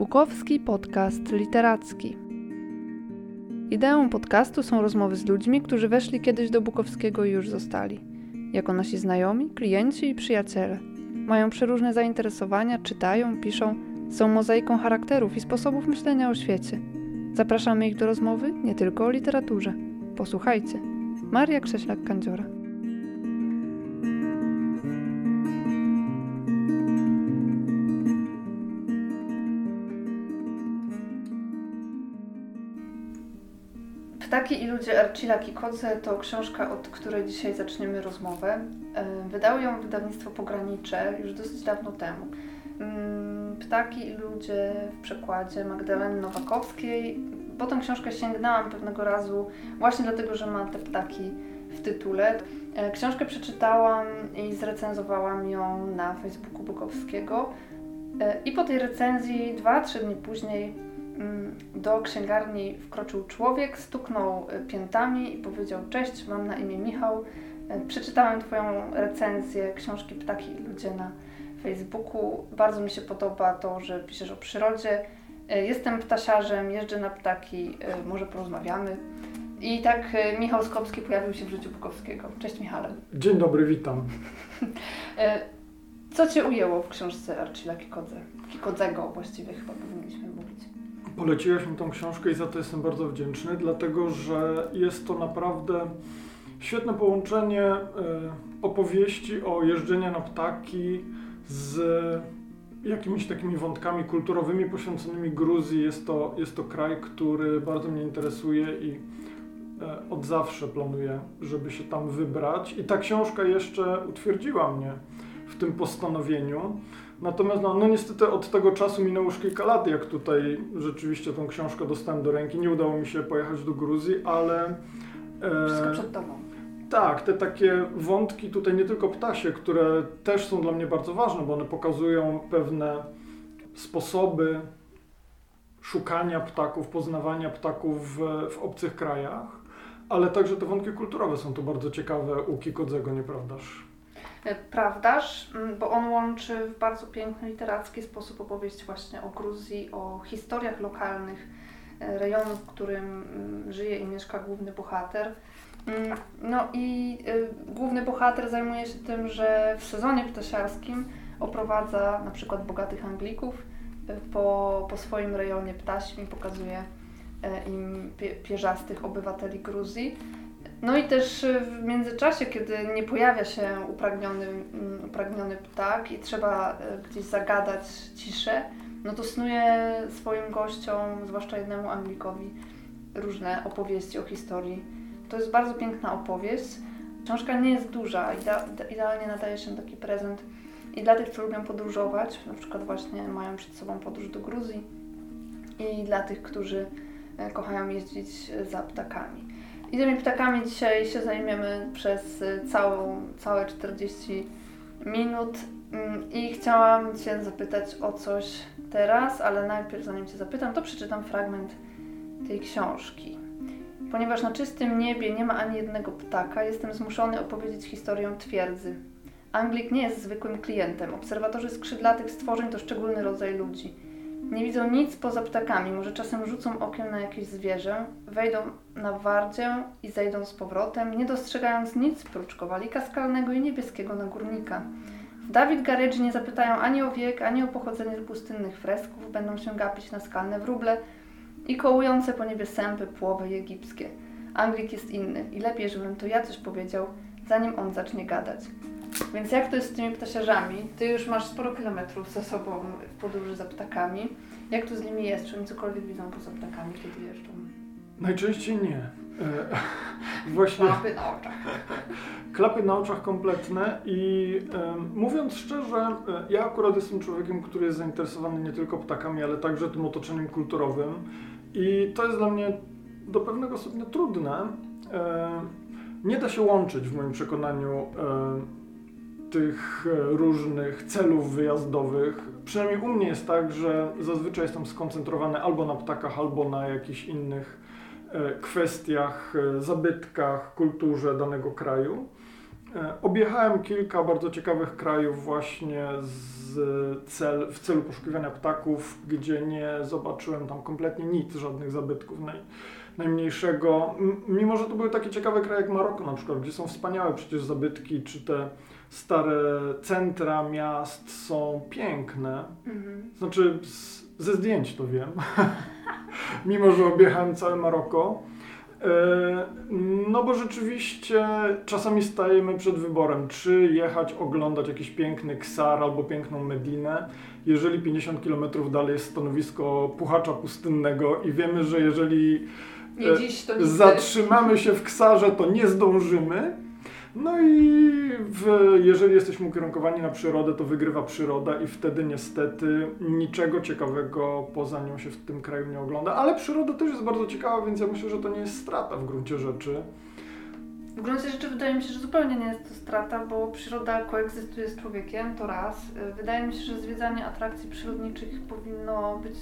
Bukowski Podcast Literacki. Ideą podcastu są rozmowy z ludźmi, którzy weszli kiedyś do Bukowskiego i już zostali. Jako nasi znajomi, klienci i przyjaciele. Mają przeróżne zainteresowania, czytają, piszą, są mozaiką charakterów i sposobów myślenia o świecie. Zapraszamy ich do rozmowy nie tylko o literaturze. Posłuchajcie. Maria Krześlak-Kandziora. Ptaki i ludzie Archila Kikodze to książka, od której dzisiaj zaczniemy rozmowę. E, wydało ją wydawnictwo Pogranicze już dosyć dawno temu. Mm, Ptaki i ludzie w przekładzie Magdaleny Nowakowskiej. Po tę książkę sięgnęłam pewnego razu właśnie dlatego, że ma te ptaki w tytule. E, książkę przeczytałam i zrecenzowałam ją na Facebooku Bukowskiego. E, I po tej recenzji, dwa, trzy dni później, do księgarni wkroczył człowiek, stuknął e, piętami i powiedział: Cześć, mam na imię Michał. E, przeczytałem Twoją recenzję książki Ptaki i ludzie na Facebooku. Bardzo mi się podoba to, że piszesz o przyrodzie. E, jestem ptasiarzem, jeżdżę na ptaki, może porozmawiamy. I tak Michał Skopski pojawił się w życiu Bukowskiego. Cześć Michale. Dzień dobry, witam. Co Cię ujęło w książce Archila Kikodze? Kikodzego właściwie chyba powinniśmy mówić. Poleciłeś mi tą książkę i za to jestem bardzo wdzięczny, dlatego że jest to naprawdę świetne połączenie e, opowieści o jeżdżeniu na ptaki z jakimiś takimi wątkami kulturowymi poświęconymi Gruzji. Jest to, jest to kraj, który bardzo mnie interesuje i e, od zawsze planuję, żeby się tam wybrać. I ta książka jeszcze utwierdziła mnie w tym postanowieniu. Natomiast no, no niestety od tego czasu minęło już kilka lat, jak tutaj rzeczywiście tą książkę dostałem do ręki. Nie udało mi się pojechać do Gruzji, ale... E, Wszystko przed tobą. Tak, te takie wątki tutaj nie tylko ptasie, które też są dla mnie bardzo ważne, bo one pokazują pewne sposoby szukania ptaków, poznawania ptaków w, w obcych krajach, ale także te wątki kulturowe są tu bardzo ciekawe u Kikodzego, nieprawdaż? E, prawdaż, bo on łączy w bardzo piękny literacki sposób opowieść właśnie o Gruzji, o historiach lokalnych e, rejonu, w którym żyje i mieszka główny bohater. Mm, no i e, główny bohater zajmuje się tym, że w sezonie ptasiarskim oprowadza na przykład bogatych Anglików po, po swoim rejonie ptasim i pokazuje im pierzastych obywateli Gruzji. No i też y, w międzyczasie, kiedy nie pojawia się upragniony, mm, upragniony ptak i trzeba y, gdzieś zagadać ciszę, no to snuje swoim gościom, zwłaszcza jednemu Anglikowi, różne opowieści o historii. To jest bardzo piękna opowieść. Książka nie jest duża, idealnie nadaje się taki prezent i dla tych, co lubią podróżować, na przykład właśnie mają przed sobą podróż do Gruzji i dla tych, którzy e, kochają jeździć za ptakami. I tymi ptakami dzisiaj się zajmiemy przez y, całą, całe 40 minut. Mm, I chciałam Cię zapytać o coś teraz, ale najpierw zanim Cię zapytam, to przeczytam fragment tej książki. Ponieważ na czystym niebie nie ma ani jednego ptaka, jestem zmuszony opowiedzieć historię twierdzy. Anglik nie jest zwykłym klientem. Obserwatorzy skrzydlatych stworzeń to szczególny rodzaj ludzi. Nie widzą nic poza ptakami, może czasem rzucą okiem na jakieś zwierzę, wejdą na wardzię i zejdą z powrotem, nie dostrzegając nic prócz kowalika skalnego i niebieskiego nagórnika. W Dawid Garydży nie zapytają ani o wiek, ani o pochodzenie pustynnych fresków, będą się gapić na skalne wróble i kołujące po niebie sępy płowy egipskie. Anglik jest inny i lepiej, żebym to ja coś powiedział, zanim on zacznie gadać. Więc jak to jest z tymi ptasiarzami? Ty już masz sporo kilometrów za sobą w podróży za ptakami. Jak to z nimi jest? Czy oni cokolwiek widzą poza ptakami, kiedy jeżdżą? Najczęściej nie. E, właśnie... Klapy na oczach. Klapy na oczach kompletne i e, mówiąc szczerze, e, ja akurat jestem człowiekiem, który jest zainteresowany nie tylko ptakami, ale także tym otoczeniem kulturowym i to jest dla mnie do pewnego stopnia trudne. E, nie da się łączyć w moim przekonaniu e, tych e, różnych celów wyjazdowych. Przynajmniej u mnie jest tak, że zazwyczaj jestem skoncentrowany albo na ptakach, albo na jakichś innych e, kwestiach, e, zabytkach, kulturze danego kraju. Objechałem kilka bardzo ciekawych krajów właśnie cel, w celu poszukiwania ptaków, gdzie nie zobaczyłem tam kompletnie nic, żadnych zabytków naj, najmniejszego. Mimo, że to były takie ciekawe kraje jak Maroko na przykład, gdzie są wspaniałe przecież zabytki, czy te stare centra miast są piękne. Mhm. Znaczy z, ze zdjęć to wiem. Mimo, że objechałem całe Maroko. E, no bo rzeczywiście czasami stajemy przed wyborem, czy jechać oglądać jakiś piękny ksar albo piękną Medinę, jeżeli 50 km dalej jest stanowisko puchacza pustynnego i wiemy, że jeżeli dziś, zatrzymamy się w ksarze, to nie zdążymy, no i w, jeżeli jesteśmy ukierunkowani na przyrodę, to wygrywa przyroda i wtedy niestety niczego ciekawego poza nią się w tym kraju nie ogląda. Ale przyroda też jest bardzo ciekawa, więc ja myślę, że to nie jest strata w gruncie rzeczy. W gruncie rzeczy wydaje mi się, że zupełnie nie jest to strata, bo przyroda koegzystuje z człowiekiem, to raz. Wydaje mi się, że zwiedzanie atrakcji przyrodniczych powinno być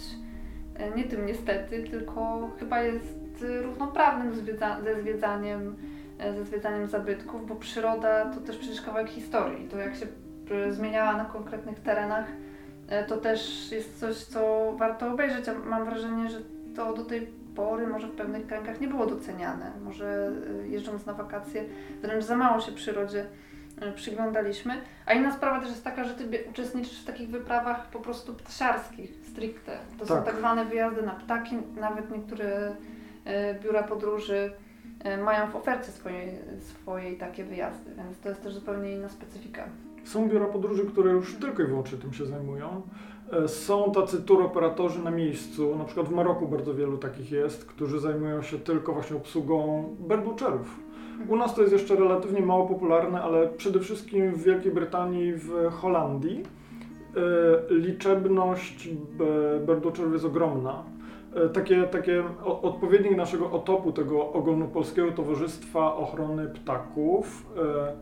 e, nie tym niestety, tylko chyba jest równoprawnym ze zwiedzaniem E, ze zwiedzaniem zabytków, bo przyroda to też przecież kawałek historii. To jak się e, zmieniała na konkretnych terenach, e, to też jest coś, co warto obejrzeć. Ja mam wrażenie, że to do tej pory może w pewnych kręgach nie było doceniane. Może jeżdżąc na wakacje wręcz za mało się przyrodzie przyglądaliśmy. A inna sprawa też jest taka, że ty uczestniczysz w takich wyprawach po prostu ptasiarskich, stricte. To tak. są tak zwane wyjazdy na ptaki, nawet niektóre biura podróży E, mają w ofercie swojej, swojej takie wyjazdy, więc to jest też zupełnie inna specyfika. Są biura podróży, które już tylko i wyłącznie tym się zajmują. E, są tacy turoperatorzy na miejscu, na przykład w Maroku bardzo wielu takich jest, którzy zajmują się tylko właśnie obsługą birdwatcherów. U nas to jest jeszcze relatywnie mało popularne, ale przede wszystkim w Wielkiej Brytanii, w Holandii e, liczebność birdwatcherów jest ogromna E, takie, takie odpowiednik naszego otopu tego ogólnopolskiego Towarzystwa Ochrony Ptaków e,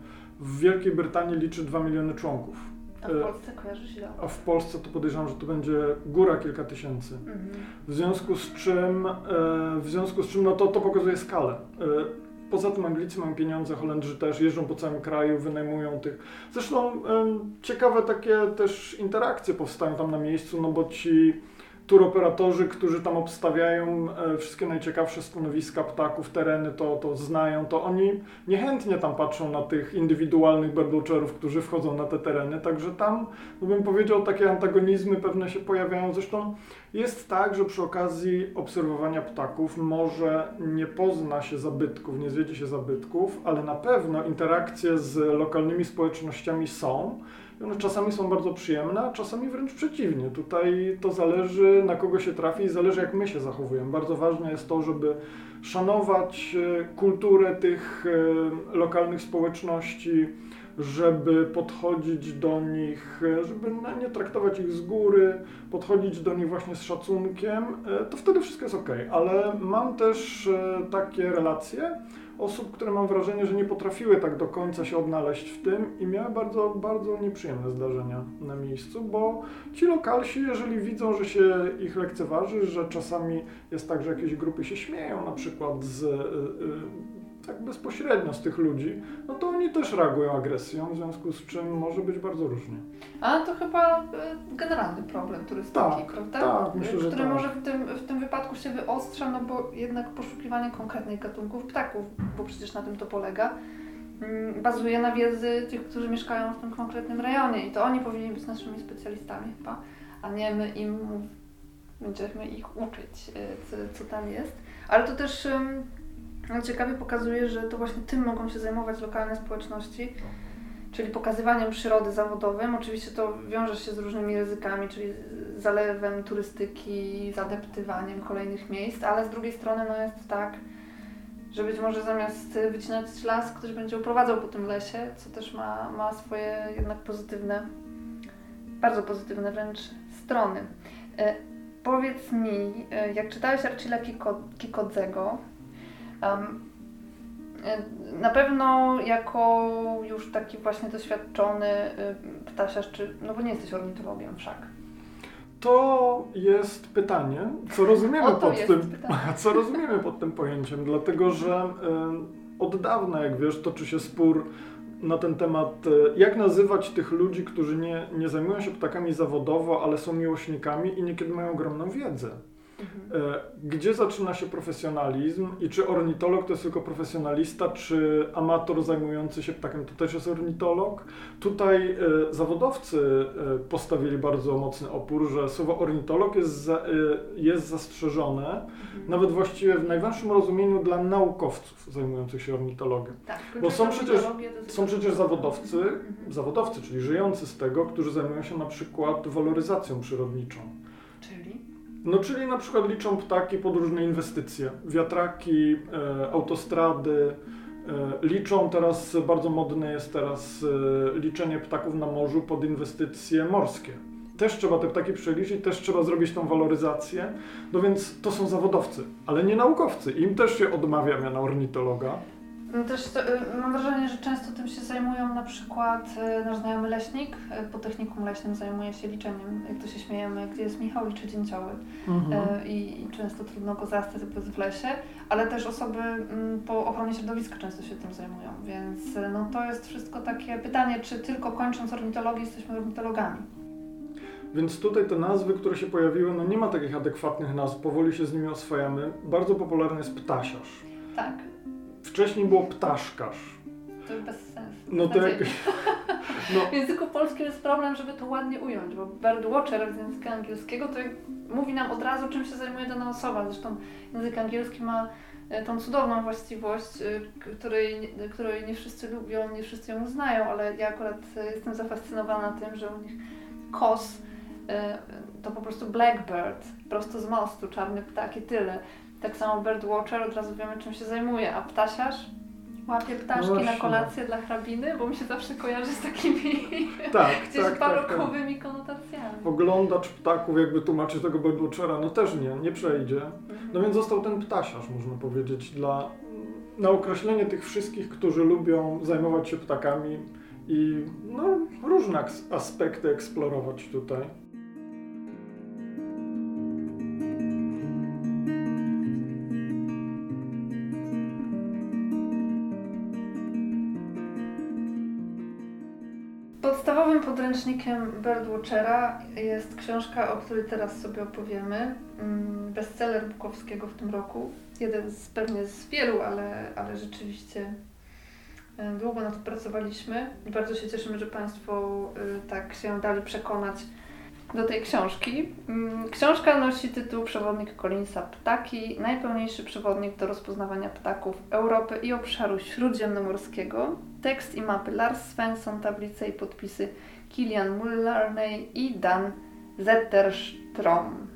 w Wielkiej Brytanii liczy 2 miliony członków. A w e, Polsce kojarzy się A w Polsce to podejrzewam, że to będzie góra kilka tysięcy. Mhm. W związku z czym, w związku z czym no to, to pokazuje skalę. Poza tym Anglicy mają pieniądze, Holendrzy też jeżdżą po całym kraju, wynajmują tych. Zresztą ciekawe takie też interakcje powstają tam na miejscu, no bo ci turoperatorzy, którzy tam obstawiają e, wszystkie najciekawsze stanowiska ptaków, tereny, to, to znają, to oni niechętnie tam patrzą na tych indywidualnych birdwatcherów, którzy wchodzą na te tereny, także tam, no bym powiedział, takie antagonizmy pewne się pojawiają. Zresztą jest tak, że przy okazji obserwowania ptaków może nie pozna się zabytków, nie zwiedzie się zabytków, ale na pewno interakcje z lokalnymi społecznościami są, one czasami są bardzo przyjemne, a czasami wręcz przeciwnie. Tutaj to zależy na kogo się trafi i zależy jak my się zachowujemy. Bardzo ważne jest to, żeby szanować e, kulturę tych e, lokalnych społeczności, żeby podchodzić do nich, e, żeby nie traktować ich z góry, podchodzić do nich właśnie z szacunkiem, to wtedy wszystko jest ok. Ale mam też takie relacje, osób, które mam wrażenie, że nie potrafiły tak do końca się odnaleźć w tym i miały bardzo, bardzo nieprzyjemne zdarzenia na miejscu, bo ci lokalsi, jeżeli widzą, że się ich lekceważy, że czasami jest tak, że jakieś grupy się śmieją na przykład z y, y, tak bezpośrednio z tych ludzi, no to oni też reagują agresją, w związku z czym może być bardzo różnie. A to chyba e, generalny problem turystyki, tak, prawda? Tak, myślę, że Który tak. może w tym, w tym wypadku się wyostrza, no bo jednak poszukiwanie konkretnych gatunków ptaków, bo przecież na tym to polega, mm, bazuje na wiedzy tych, którzy mieszkają w tym konkretnym rejonie i to oni powinni być naszymi specjalistami chyba, a nie my im będziemy ich uczyć, e, co, co tam jest. Ale to też no, ciekawie pokazuje, że to właśnie tym mogą się zajmować lokalne społeczności, czyli pokazywaniem przyrody zawodowym. Oczywiście to wiąże się z różnymi ryzykami, czyli zalewem turystyki, zadeptywaniem kolejnych miejsc, ale z drugiej strony no jest tak, że być może zamiast wycinać las, ktoś będzie uprowadzał po tym lesie, co też ma, ma swoje jednak pozytywne, bardzo pozytywne wręcz strony. E, powiedz mi, e, jak czytałeś Archila Kikodzego, Um, na pewno jako już taki właśnie doświadczony y, ptasiarz, czy, no bo nie jesteś ornitologiem wszak. To jest pytanie, co rozumiemy, pod tym, co rozumiemy pod tym pojęciem, dlatego że od dawna, jak wiesz, toczy się spór na ten temat, e, jak nazywać tych ludzi, którzy nie, nie zajmują się ptakami zawodowo, ale są miłośnikami i niekiedy mają ogromną wiedzę. Mhm. E, gdzie zaczyna się profesjonalizm i czy ornitolog to jest tylko profesjonalista, czy amator zajmujący się ptakiem to też jest ornitolog? Tutaj e, zawodowcy e, postawili bardzo mocny opór, że słowo ornitolog jest, jest zastrzeżone, mhm. nawet właściwie w najwęższym rozumieniu dla naukowców zajmujących się ornitologiem. Tak, Bo są przecież, są przecież zawodowcy, mhm. zawodowcy, czyli żyjący z tego, którzy zajmują się na przykład waloryzacją przyrodniczą. No czyli na przykład liczą ptaki pod różne inwestycje, wiatraki, e, autostrady, e, liczą teraz, bardzo modne jest teraz e, liczenie ptaków na morzu pod inwestycje morskie. Też trzeba te ptaki przeliczyć, też trzeba zrobić tą waloryzację, no więc to są zawodowcy, ale nie naukowcy. Im też się odmawia miana ornitologa. No też to, y, mam wrażenie, że często tym się zajmują na przykład y, nasz znajomy leśnik, y, po technikum leśnym zajmuje się liczeniem, jak to się śmiejemy, gdzie jest Michał liczy dzięcioły mhm. I, I, często trudno go zastać w lesie, ale też osoby mm, po ochronie środowiska często się tym zajmują, więc no to jest wszystko takie pytanie, czy tylko kończąc ornitologię jesteśmy ornitologami. Więc tutaj te nazwy, które się pojawiły, no nie ma takich adekwatnych nazw, powoli się z nimi oswajamy. Bardzo popularny jest ptasiarz. Tak. Wcześniej było ptaszkarz. To bez sensu. No to jak... no. W języku polskim jest problem, żeby to ładnie ująć, bo birdwatcher z języka angielskiego to mówi nam od razu, czym się zajmuje dana osoba. Zresztą język angielski ma e, tą cudowną właściwość, e, której, której nie wszyscy lubią, nie wszyscy ją znają, ale ja akurat e, jestem zafascynowana tym, że u nich kos to po prostu blackbird, prosto z mostu, czarny ptak i tyle. Tak samo birdwatcher, od razu wiemy czym się zajmuje, a ptasiarz łapie ptaszki no na kolację dla hrabiny, bo mi się zawsze kojarzy z takimi tak, gdzieś tak, barokowymi tak, tak. konotacjami. Oglądacz ptaków, jakby tłumaczy tego birdwatchera, no też nie, nie przejdzie. Mhm. No więc został ten ptasiarz, można powiedzieć, dla, na określenie tych wszystkich, którzy lubią zajmować się ptakami i no, różne aspekty eksplorować tutaj. Podręcznikiem Birdwatchera jest książka, o której teraz sobie opowiemy. Mm, bestseller Bukowskiego w tym roku. Jeden z pewnie z wielu, ale, ale rzeczywiście e, długo na to pracowaliśmy. Bardzo się cieszymy, że Państwo e, tak się dali przekonać do tej książki. Mm, książka nosi tytuł Przewodnik Collinsa Ptaki, najpełniejszy przewodnik do rozpoznawania ptaków Europy i obszaru śródziemnomorskiego. Tekst i mapy Lars Svensson, tablice i podpisy Kilian Mullarney i Dan Zetterstrom.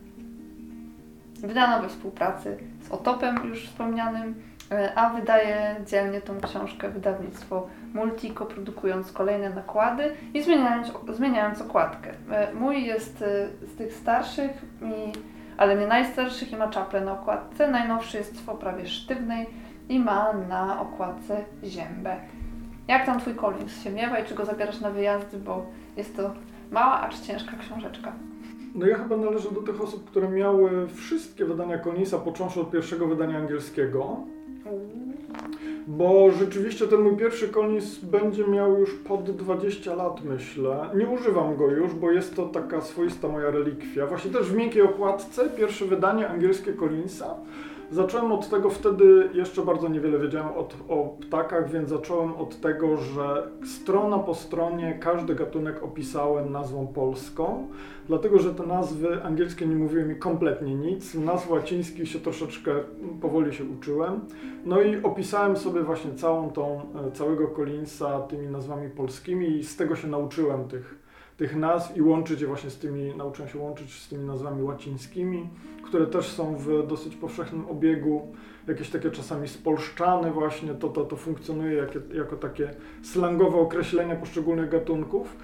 Wydano we współpracy z Otopem już wspomnianym, e, a wydaje dzielnie tą książkę wydawnictwo Multico, produkując kolejne nakłady i zmieniając, zmieniając okładkę. E, mój jest e, z tych starszych, i, ale nie najstarszych i ma czaple na okładce. Najnowszy jest w oprawie sztywnej i ma na okładce ziębę. Jak tam Twój Collins się miewa i czy go zabierasz na wyjazdy, bo jest to mała, acz ciężka książeczka. No ja chyba należę do tych osób, które miały wszystkie wydania Collinsa, począwszy od pierwszego wydania angielskiego. Bo rzeczywiście ten mój pierwszy Collins będzie miał już pod 20 lat, myślę. Nie używam go już, bo jest to taka swoista moja relikwia. Właśnie też w miękkiej okładce, pierwsze wydanie angielskie Collinsa. Zacząłem od tego, wtedy jeszcze bardzo niewiele wiedziałem od, o ptakach, więc zacząłem od tego, że strona po stronie każdy gatunek opisałem nazwą polską, dlatego że te nazwy angielskie nie mówiły mi kompletnie nic. Nazw łacińskich się troszeczkę powoli się uczyłem. No i opisałem sobie właśnie całą tą, e, całego Collinsa tymi nazwami polskimi i z tego się nauczyłem tych, tych nazw i łączyć je właśnie z tymi, nauczyłem się łączyć z tymi nazwami łacińskimi które też są w dosyć powszechnym obiegu, jakieś takie czasami spolszczane właśnie, to, to, to funkcjonuje jako, jako takie slangowe określenia poszczególnych gatunków.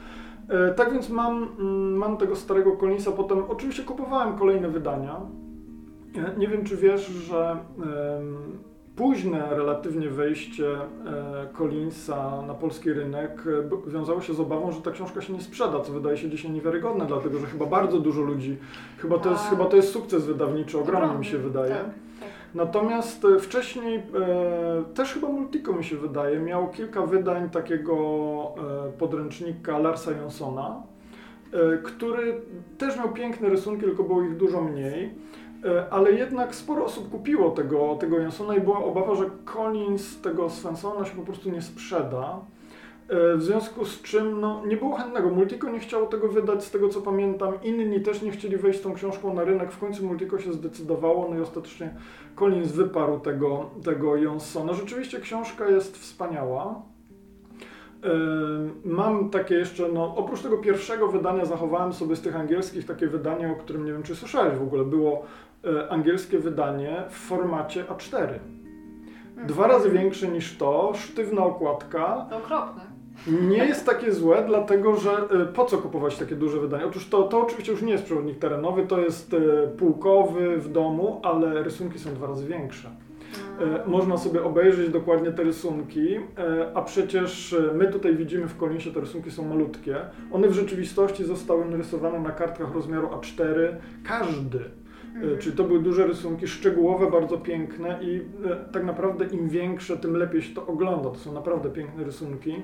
E, tak więc mam, mm, mam tego starego Collinsa, potem oczywiście kupowałem kolejne wydania. E, nie wiem, czy wiesz, że późne relatywnie wejście e, Collinsa na polski rynek e, wiązało się z obawą, że ta książka się nie sprzeda, co wydaje się dzisiaj niewiarygodne, dlatego że chyba bardzo dużo ludzi, chyba to jest, chyba to jest sukces wydawniczy, ogromny mi się wydaje. Tak, tak. Natomiast e, wcześniej też chyba Multico mi się wydaje, miał kilka wydań takiego podręcznika Larsa Jonsona, który też miał piękne rysunki, tylko było ich dużo mniej. E, ale jednak sporo osób kupiło tego, tego Jonsona i była obawa, że Collins tego Svensona się po prostu nie sprzeda. E, w związku z czym no, nie było chętnego. Multico nie chciało tego wydać, z tego co pamiętam. Inni też nie chcieli wejść tą książką na rynek. W końcu Multico się zdecydowało, no i ostatecznie Collins wyparł tego, tego Jonsona. Rzeczywiście książka jest wspaniała. E, mam takie jeszcze, no oprócz tego pierwszego wydania zachowałem sobie z tych angielskich takie wydanie, o którym nie wiem czy słyszałeś w ogóle. Było angielskie wydanie w formacie A4. Dwa Mhm. razy większe niż to, sztywna okładka. To okropne. Nie jest takie złe, dlatego że e, po co kupować takie duże wydanie? Otóż to, to oczywiście już nie jest przewodnik terenowy, to jest e, półkowy w domu, ale rysunki są dwa razy większe. E, Można sobie obejrzeć dokładnie te rysunki, e, a przecież e, my tutaj widzimy w Collinsie te rysunki są malutkie. One w rzeczywistości zostały narysowane na kartkach rozmiaru A4, każdy. E, Czyli to były duże rysunki, szczegółowe, bardzo piękne i e, tak naprawdę im większe, tym lepiej się to ogląda. To są naprawdę piękne rysunki. E,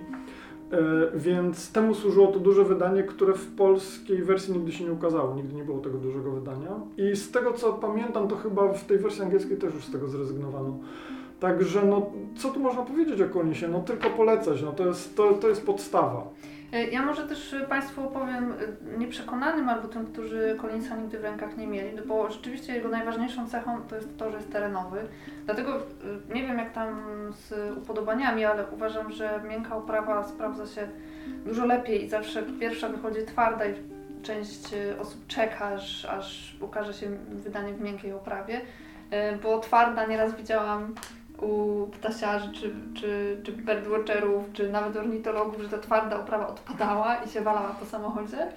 Więc temu służyło to duże wydanie, które w polskiej wersji nigdy się nie ukazało. Nigdy nie było tego dużego wydania. I z tego co pamiętam, to chyba w tej wersji angielskiej też już z tego zrezygnowano. Także no, co tu można powiedzieć o Collinsie? No tylko polecać, no to jest, to, to jest podstawa. E, Ja może też e, Państwu opowiem e, nieprzekonanym albo tym, którzy Collinsa nigdy w rękach nie mieli, no bo rzeczywiście jego najważniejszą cechą to jest to, że jest terenowy. Dlatego nie wiem jak tam z upodobaniami, ale uważam, że miękka oprawa sprawdza się dużo lepiej i zawsze pierwsza wychodzi twarda i część osób czeka, aż, aż ukaże się wydanie w miękkiej oprawie, bo twarda nieraz widziałam u ptasiarzy, czy, czy, czy birdwatcherów, czy nawet ornitologów, że ta twarda oprawa odpadała i się walała po samochodzie.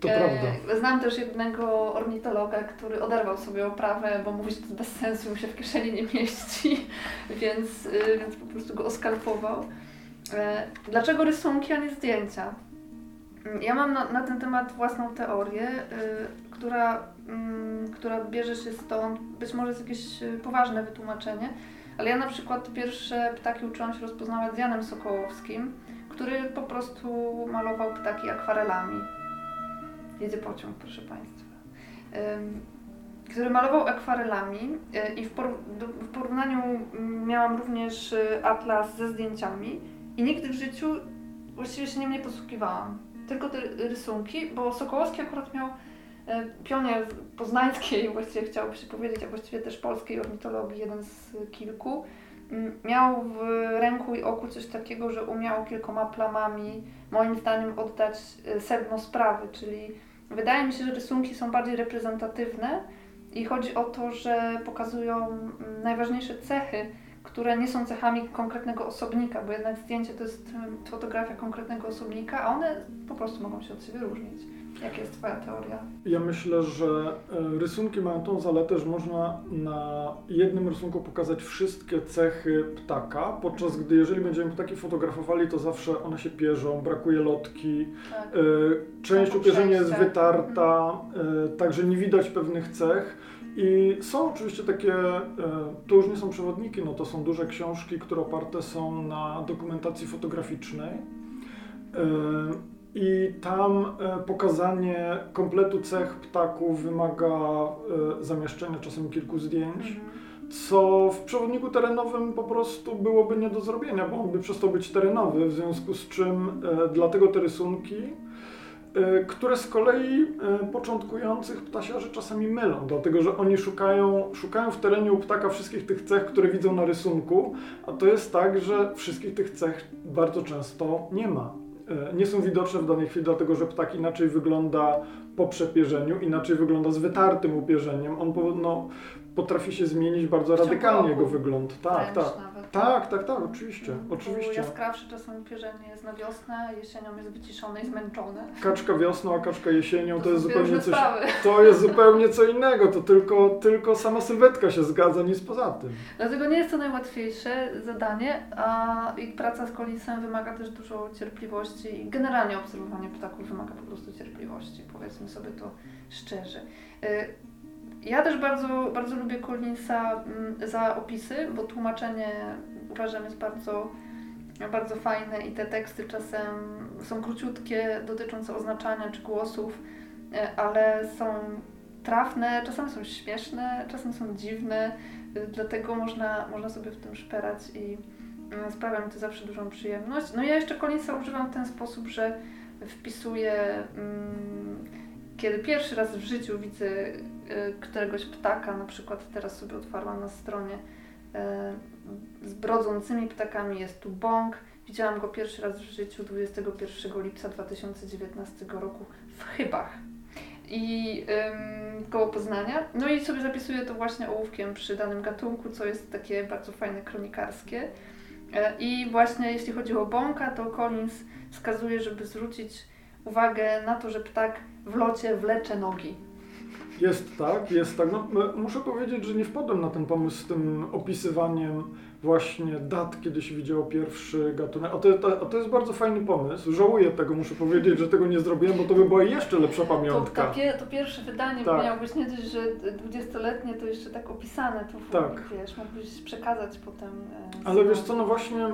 To E, prawda. Znam też jednego ornitologa, który oderwał sobie oprawę, bo mówi, że to jest bez sensu, mu się w kieszeni nie mieści, więc, y, więc po prostu go oskalpował. E, Dlaczego rysunki, a nie zdjęcia? Ja mam na, na ten temat własną teorię, y, która, mm, która bierze się stąd, być może jest jakieś y, poważne wytłumaczenie, ale ja na przykład pierwsze ptaki uczyłam się rozpoznawać z Janem Sokołowskim, który po prostu malował ptaki akwarelami. Jedzie pociąg, proszę Państwa. Który malował akwarelami y, i w, porównaniu mm, miałam również y, atlas ze zdjęciami i nigdy w życiu właściwie się nim nie posługiwałam. Tylko te rysunki, bo Sokołowski akurat miał e, pionier poznańskiej, właściwie chciałoby się powiedzieć, a właściwie też polskiej ornitologii, jeden z kilku. Miał w ręku i oku coś takiego, że umiał kilkoma plamami, moim zdaniem, oddać e, sedno sprawy, czyli wydaje mi się, że rysunki są bardziej reprezentatywne i chodzi o to, że pokazują najważniejsze cechy, które nie są cechami konkretnego osobnika, bo jednak zdjęcie to jest fotografia konkretnego osobnika, a one po prostu mogą się od siebie różnić. Jaka jest Twoja teoria? Ja myślę, że e, rysunki mają tą zaletę, że można na jednym rysunku pokazać wszystkie cechy ptaka, podczas gdy jeżeli będziemy ptaki fotografowali, to zawsze one się pierzą, brakuje lotki, Tak. e, część Są upierzenia jest wytarta, e, także nie widać pewnych cech. I są oczywiście takie, to już nie są przewodniki, no to są duże książki, które oparte są na dokumentacji fotograficznej. I tam e, pokazanie kompletu cech ptaków wymaga e, zamieszczenia czasem kilku zdjęć, Mhm. co w przewodniku terenowym po prostu byłoby nie do zrobienia, bo on by przestał być terenowy, w związku z czym e, dlatego te rysunki, które z kolei początkujących ptasiarzy czasami mylą, dlatego że oni szukają, szukają w terenie u ptaka wszystkich tych cech, które widzą na rysunku, a to jest tak, że wszystkich tych cech bardzo często nie ma. E, Nie są widoczne w danej chwili, dlatego że ptak inaczej wygląda po przepierzeniu, inaczej wygląda z wytartym upierzeniem. On no, potrafi się zmienić bardzo radykalnie jego wygląd. Tak, Wręcz tak. Tak, tak, tak, oczywiście, Bo oczywiście. Jaskrawsze czasem upierzenie jest na wiosnę, jesienią jest wyciszone i zmęczone. Kaczka wiosną, a kaczka jesienią to jest są zupełnie coś. sprawy. To jest zupełnie co innego, to tylko, tylko sama sylwetka się zgadza, nic poza tym. Dlatego nie jest to najłatwiejsze zadanie, a i praca z kolisem wymaga też dużo cierpliwości i generalnie obserwowanie ptaków wymaga po prostu cierpliwości, powiedzmy sobie to szczerze. Ja też bardzo, bardzo lubię Collinsa mm, za opisy, bo tłumaczenie uważam jest bardzo, bardzo fajne i te teksty czasem są króciutkie, dotyczące oznaczania czy głosów, e, ale są trafne, czasem są śmieszne, czasem są dziwne, e, dlatego można, można sobie w tym szperać i mm, sprawia mi to zawsze dużą przyjemność. No ja jeszcze Collinsa używam w ten sposób, że wpisuję, mm, kiedy pierwszy raz w życiu widzę któregoś ptaka, na przykład teraz sobie otwarłam na stronie y, z brodzącymi ptakami, jest tu bąk. Widziałam go pierwszy raz w życiu 21 lipca 2019 roku w Chybach i ym, koło Poznania. No i sobie zapisuję to właśnie ołówkiem przy danym gatunku, co jest takie bardzo fajne, kronikarskie. E, I właśnie jeśli chodzi o bąka, to Collins wskazuje, żeby zwrócić uwagę na to, że ptak w locie wlecze nogi. Jest tak, jest tak. No, muszę powiedzieć, że nie wpadłem na ten pomysł z tym opisywaniem właśnie dat, kiedy się widziało pierwszy gatunek. A to, to, to jest bardzo fajny pomysł. Żałuję tego, muszę powiedzieć, że tego nie zrobiłem, bo to by była jeszcze lepsza pamiątka. To, to, to pierwsze wydanie tak. miało być nie dość, że 20-letnie to jeszcze tak opisane, to tak. wiesz, mógłbyś przekazać potem. E, Ale wiesz co, no właśnie e,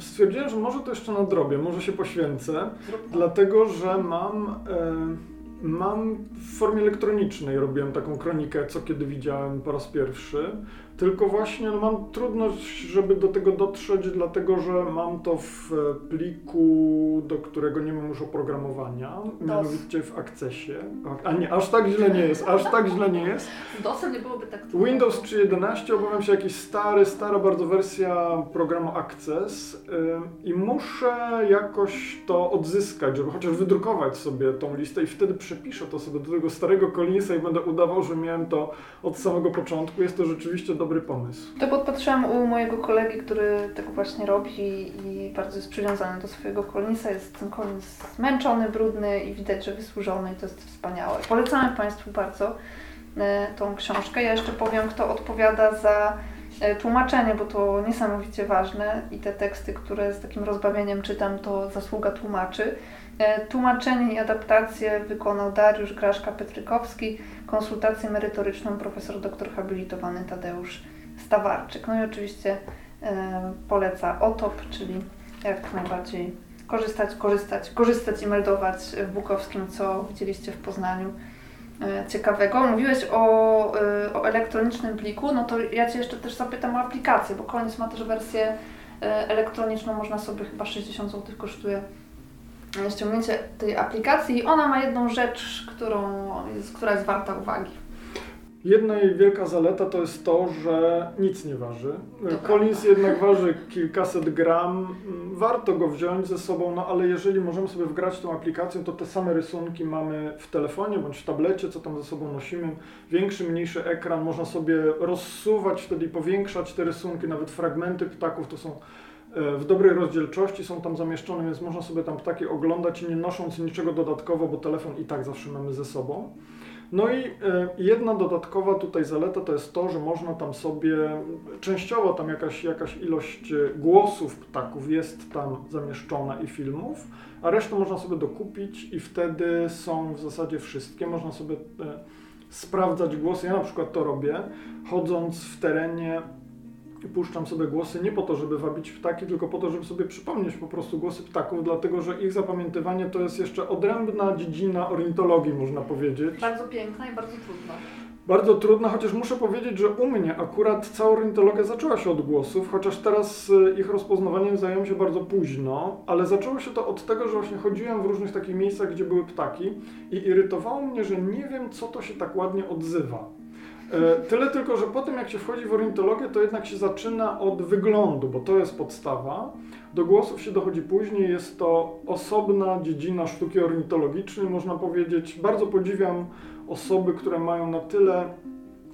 stwierdziłem, że może to jeszcze nadrobię, może się poświęcę, dlatego, że mam... E, Mam w formie elektronicznej robiłem taką kronikę, co kiedy widziałem po raz pierwszy. Tylko właśnie no, mam trudność, żeby do tego dotrzeć, dlatego że mam to w pliku, do którego nie mam już oprogramowania, DOS. mianowicie w Accessie. A nie, aż tak źle nie jest, aż tak źle nie jest. DOSem nie byłoby tak trudno. Windows 3.11, obawiam się jakiś stary, stara bardzo wersja programu Access yy, i muszę jakoś to odzyskać, żeby chociaż wydrukować sobie tą listę i wtedy przepiszę to sobie do tego starego Collinsa i będę udawał, że miałem to od samego początku. Jest to rzeczywiście do dobry pomysł. To podpatrzyłam u mojego kolegi, który tego właśnie robi i bardzo jest przywiązany do swojego Collinsa. Jest ten Collins zmęczony, brudny i widać, że wysłużony i to jest wspaniałe. Polecamy Państwu bardzo e, tą książkę. Ja jeszcze powiem, kto odpowiada za e, tłumaczenie, bo to niesamowicie ważne i te teksty, które z takim rozbawieniem czytam, to zasługa tłumaczy. E, tłumaczenie i adaptację wykonał Dariusz Graszka-Petrykowski, konsultację merytoryczną profesor doktor habilitowany Tadeusz Stawarczyk. No i oczywiście e, poleca OTOP, czyli jak najbardziej korzystać, korzystać, korzystać i meldować w Bukowskim, co widzieliście w Poznaniu e, ciekawego. Mówiłeś o, o elektronicznym pliku, no to ja Cię jeszcze też zapytam o aplikację, bo Koniec ma też wersję elektroniczną, można sobie chyba 60 zł kosztuje ściągnięcie tej aplikacji ona ma jedną rzecz, którą która jest warta uwagi. Jedna jej wielka zaleta to jest to, że nic nie waży. Collins jednak waży kilkaset gram. Warto go wziąć ze sobą, no ale jeżeli możemy sobie wgrać tą aplikację, to te same rysunki mamy w telefonie bądź w tablecie, co tam ze sobą nosimy. Większy, mniejszy ekran, można sobie rozsuwać wtedy i powiększać te rysunki, nawet fragmenty ptaków to są w dobrej rozdzielczości są tam zamieszczone, więc można sobie tam ptaki oglądać nie nosząc niczego dodatkowo, bo telefon i tak zawsze mamy ze sobą. No i e, jedna dodatkowa tutaj zaleta to jest to, że można tam sobie, częściowo tam jakaś, jakaś ilość głosów ptaków jest tam zamieszczona i filmów, a resztę można sobie dokupić i wtedy są w zasadzie wszystkie. Można sobie e, sprawdzać głosy. Ja na przykład to robię, chodząc w terenie puszczam sobie głosy nie po to, żeby wabić ptaki, tylko po to, żeby sobie przypomnieć po prostu głosy ptaków, dlatego że ich zapamiętywanie to jest jeszcze odrębna dziedzina ornitologii, można powiedzieć. Bardzo piękna i bardzo trudna. Bardzo trudna, chociaż muszę powiedzieć, że u mnie akurat cała ornitologia zaczęła się od głosów, chociaż teraz y, ich rozpoznawaniem zająłem się bardzo późno, ale zaczęło się to od tego, że właśnie chodziłem w różnych takich miejscach, gdzie były ptaki i irytowało mnie, że nie wiem, co to się tak ładnie odzywa. E, tyle tylko, że po tym jak się wchodzi w orientologię, to jednak się zaczyna od wyglądu, bo to jest podstawa. Do głosów się dochodzi później, jest to osobna dziedzina sztuki ornitologicznej, można powiedzieć. Bardzo podziwiam osoby, które mają na tyle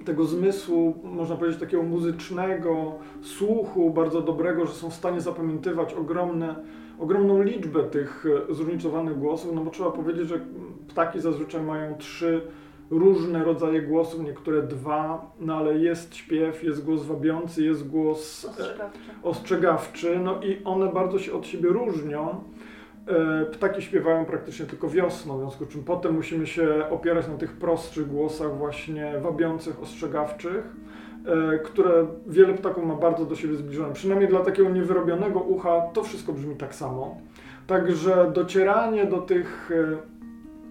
tego zmysłu, można powiedzieć, takiego muzycznego, słuchu bardzo dobrego, że są w stanie zapamiętywać ogromne, ogromną liczbę tych e, zróżnicowanych głosów, no bo trzeba powiedzieć, że ptaki zazwyczaj mają trzy różne rodzaje głosów, niektóre dwa, no ale jest śpiew, jest głos wabiący, jest głos ostrzegawczy. ostrzegawczy, no i one bardzo się od siebie różnią. E, ptaki śpiewają praktycznie tylko wiosną, w związku z czym potem musimy się opierać na tych prostszych głosach, właśnie wabiących, ostrzegawczych, e, które wiele ptaków ma bardzo do siebie zbliżone. Przynajmniej dla takiego niewyrobionego ucha to wszystko brzmi tak samo. Także docieranie do tych, e,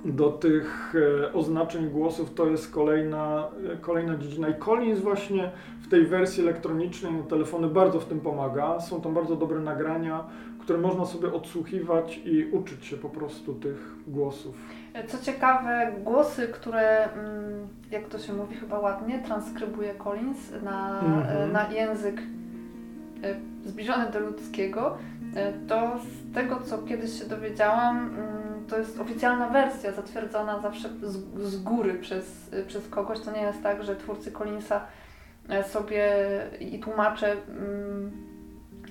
do tych oznaczeń głosów to jest kolejna, kolejna dziedzina. I Collins właśnie w tej wersji elektronicznej na telefony bardzo w tym pomaga. Są tam bardzo dobre nagrania które można sobie odsłuchiwać i uczyć się po prostu tych głosów. Co ciekawe, głosy, które, mm, jak to się mówi chyba ładnie, transkrybuje Collins na, mm-hmm. na język e, zbliżony do ludzkiego, e, to z tego, co kiedyś się dowiedziałam, mm, to jest oficjalna wersja zatwierdzona zawsze z, z góry przez, przez kogoś. To nie jest tak, że twórcy Collinsa sobie i tłumacze mm,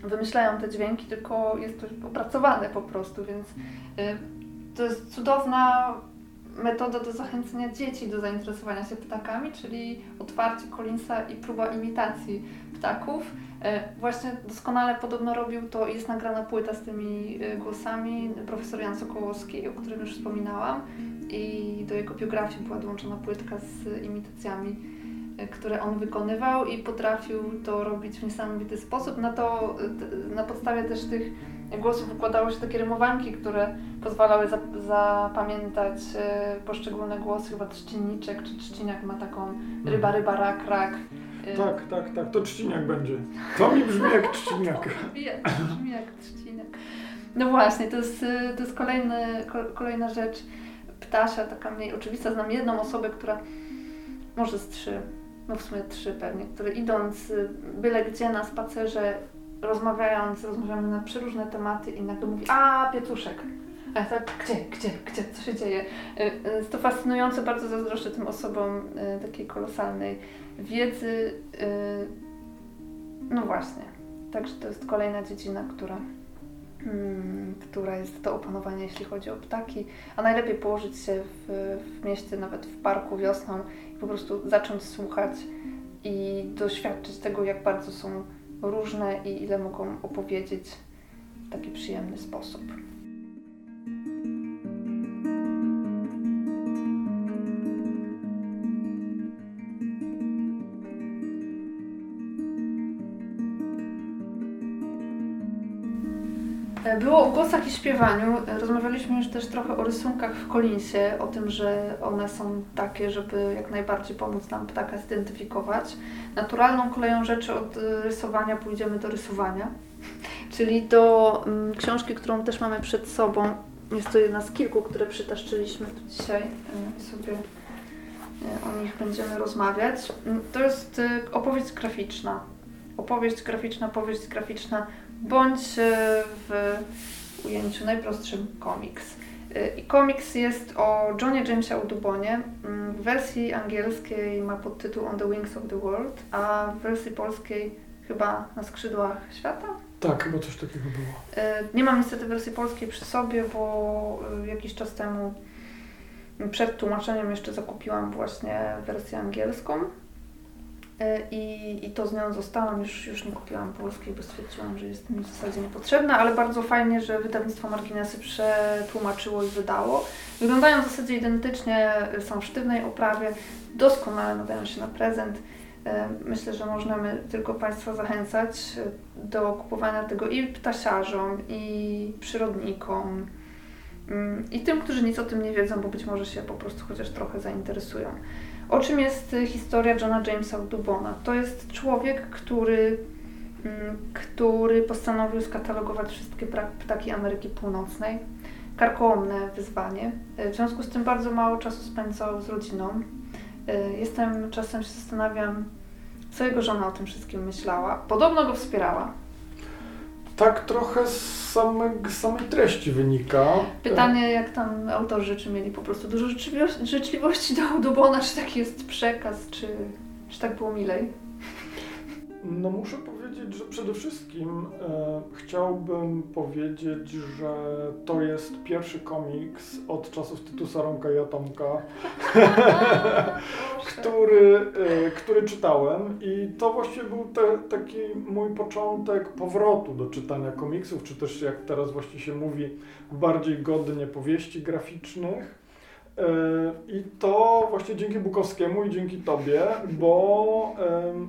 wymyślają te dźwięki, tylko jest to opracowane po prostu, więc y, to jest cudowna metoda do zachęcenia dzieci do zainteresowania się ptakami, czyli otwarcie Collinsa i próba imitacji ptaków. Y, właśnie doskonale podobno robił to, jest nagrana płyta z tymi y, głosami, profesor Jan Sokołowski, o którym już wspominałam i do jego biografii była dołączona płytka z imitacjami które on wykonywał i potrafił to robić w niesamowity sposób. Na to, na podstawie też tych głosów układało się takie rymowanki, które pozwalały zapamiętać e, poszczególne głosy, chyba trzcinniczek czy trzciniak ma taką mhm. ryba, ryba, rak, rak. E, tak, tak, tak, to trzciniak będzie. To mi brzmi jak trzciniak. brzmi jak trzciniak. No właśnie, to jest, to jest kolejny, kolejna rzecz ptasia, taka mniej oczywista. Znam jedną osobę, która może z trzy no w sumie trzy pewnie, które idąc y, byle gdzie na spacerze, rozmawiając, rozmawiamy na przeróżne tematy i nagle mówi, a piecuszek. A ja tak, gdzie, gdzie, gdzie, co się dzieje? Y, y, jest to fascynujące, bardzo zazdroszczę tym osobom takiej kolosalnej wiedzy. No właśnie, także to jest kolejna dziedzina, która, mm, która jest do opanowania, jeśli chodzi o ptaki, a najlepiej położyć się w, w mieście, nawet w parku wiosną po prostu zacząć słuchać i doświadczyć tego, jak bardzo są różne i ile mogą opowiedzieć w taki przyjemny sposób. Było o głosach i śpiewaniu. Rozmawialiśmy już też trochę o rysunkach w Collinsie, o tym, że one są takie, żeby jak najbardziej pomóc nam ptaka zidentyfikować. Naturalną koleją rzeczy od rysowania pójdziemy do rysowania, czyli do mm, książki, którą też mamy przed sobą. Jest to jedna z kilku, które przytaszczyliśmy tu dzisiaj sobie y, o nich będziemy rozmawiać. Mm, to jest y, opowieść graficzna. Opowieść graficzna, powieść graficzna bądź e, w ujęciu najprostszym komiks. E, I komiks jest o Johnie Jamesie Audubonie. Mm, w wersji angielskiej ma podtytuł On the Wings of the World, a w wersji polskiej chyba Na skrzydłach świata. Tak, chyba coś takiego było. E, nie mam niestety wersji polskiej przy sobie, bo jakiś czas temu przed tłumaczeniem jeszcze zakupiłam właśnie wersję angielską. E, i, i to z nią zostałam, już, już nie kupiłam polskiej, bo stwierdziłam, że jest mi w zasadzie niepotrzebna, ale bardzo fajnie, że wydawnictwo Marginesy przetłumaczyło i wydało. Wyglądają w zasadzie identycznie, są w sztywnej oprawie, doskonale nadają się na prezent. E, myślę, że możemy tylko Państwa zachęcać do kupowania tego i ptasiarzom, i przyrodnikom, mm, i tym, którzy nic o tym nie wiedzą, bo być może się po prostu chociaż trochę zainteresują. O czym jest historia Johna Jamesa Dubona? To jest człowiek, który, mm, który postanowił skatalogować wszystkie ptaki Ameryki Północnej. Karkołomne wyzwanie. W związku z tym bardzo mało czasu spędzał z rodziną. Jestem, czasem się zastanawiam, co jego żona o tym wszystkim myślała. Podobno go wspierała, tak trochę z samej, samej treści wynika. Pytanie, jak tam autorzy rzeczy mieli po prostu dużo życzliwości do Audubona, czy taki jest przekaz, czy, czy tak było milej? No muszę powiedzieć, powiedzieć, że przede wszystkim e, chciałbym powiedzieć, że to jest pierwszy komiks od czasów Tytusa Romka i Atomka, który, e, który czytałem i to właściwie był te, taki mój początek powrotu do czytania komiksów, czy też jak teraz właśnie się mówi, bardziej godnie powieści graficznych. E, I to właśnie dzięki Bukowskiemu i dzięki Tobie, bo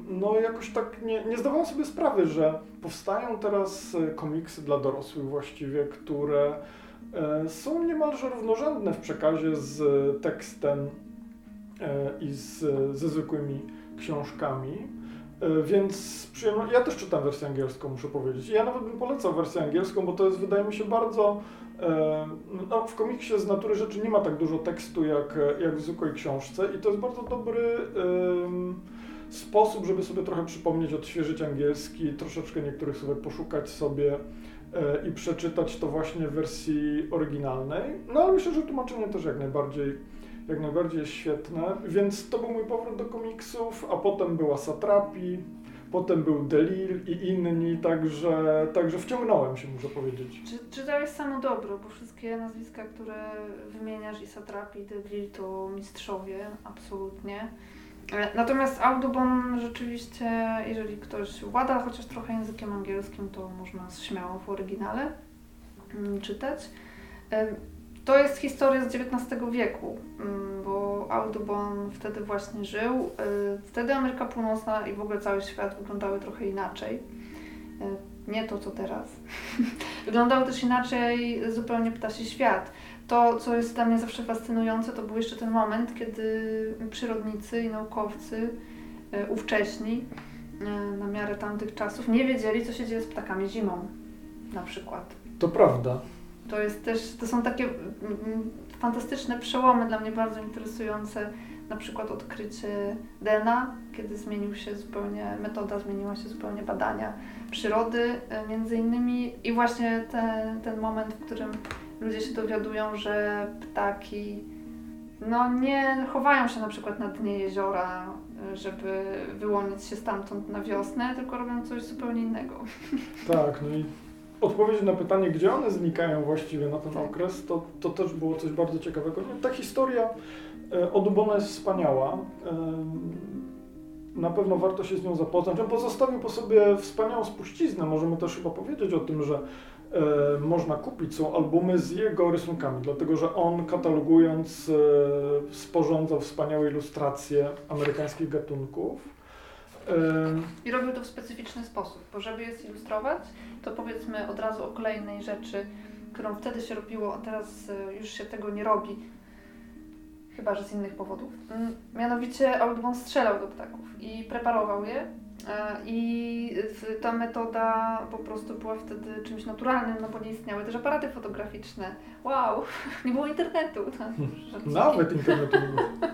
no jakoś tak nie, nie zdawałem sobie sprawy, że powstają teraz e, komiksy dla dorosłych właściwie, które e, są niemalże równorzędne w przekazie z tekstem i z, ze zwykłymi książkami. Więc przyjemno, ja też czytam wersję angielską, muszę powiedzieć. Ja nawet bym polecał wersję angielską, bo to jest, wydaje mi się, bardzo no, w komiksie z natury rzeczy nie ma tak dużo tekstu jak, jak w zwykłej książce i to jest bardzo dobry um, sposób, żeby sobie trochę przypomnieć, odświeżyć angielski, troszeczkę niektórych słów poszukać sobie e, i przeczytać to właśnie w wersji oryginalnej. No ale myślę, że tłumaczenie też jak najbardziej, jak najbardziej jest świetne, więc to był mój powrót do komiksów, a potem była Satrapi, potem był Delir i inni, także, także wciągnąłem się, muszę powiedzieć. Czy, czytałeś samo dobro, bo wszystkie nazwiska, które wymieniasz i Satrapi, i Delir to mistrzowie, absolutnie. E, natomiast Audubon rzeczywiście, jeżeli ktoś włada chociaż trochę językiem angielskim, to można śmiało w oryginale mm, czytać. To jest historia z XIX wieku, mm, bo Audubon wtedy właśnie żył. Y, wtedy Ameryka Północna i w ogóle cały świat wyglądały trochę inaczej. Y, nie to, co teraz. Wyglądał też inaczej zupełnie ptasi świat. To, co jest dla mnie zawsze fascynujące, to był jeszcze ten moment, kiedy przyrodnicy i naukowcy y, ówcześni, na miarę tamtych czasów, nie wiedzieli, co się dzieje z ptakami zimą, na przykład. To prawda. To jest też, to są takie mm, mm, fantastyczne przełomy dla mnie bardzo interesujące. Na przykład odkrycie DNA, kiedy zmienił się zupełnie, metoda zmieniła się zupełnie badania przyrody e, między innymi i właśnie ten, ten moment, w którym ludzie się dowiadują, że ptaki no nie chowają się na przykład na dnie jeziora, e, żeby wyłonić się stamtąd na wiosnę, tylko robią coś zupełnie innego. Tak, no i odpowiedź na pytanie, gdzie one znikają właściwie na ten tak. okres, to, to też było coś bardzo ciekawego. Ta historia e, od Ubona jest wspaniała. E, na pewno warto się z nią zapoznać. On pozostawił po sobie wspaniałą spuściznę. Możemy też chyba powiedzieć o tym, że e, można kupić są albumy z jego rysunkami, dlatego że on katalogując sporządzał wspaniałe ilustracje amerykańskich gatunków. I robił to w specyficzny sposób, bo żeby je zilustrować, to powiedzmy od razu o kolejnej rzeczy, którą wtedy się robiło, a teraz e, już się tego nie robi, chyba że z innych powodów. Mm, mianowicie Audubon strzelał do ptaków i preparował je. I ta metoda po prostu była wtedy czymś naturalnym, no bo nie istniały też aparaty fotograficzne. Wow, nie było internetu. Nawet internetu nie było.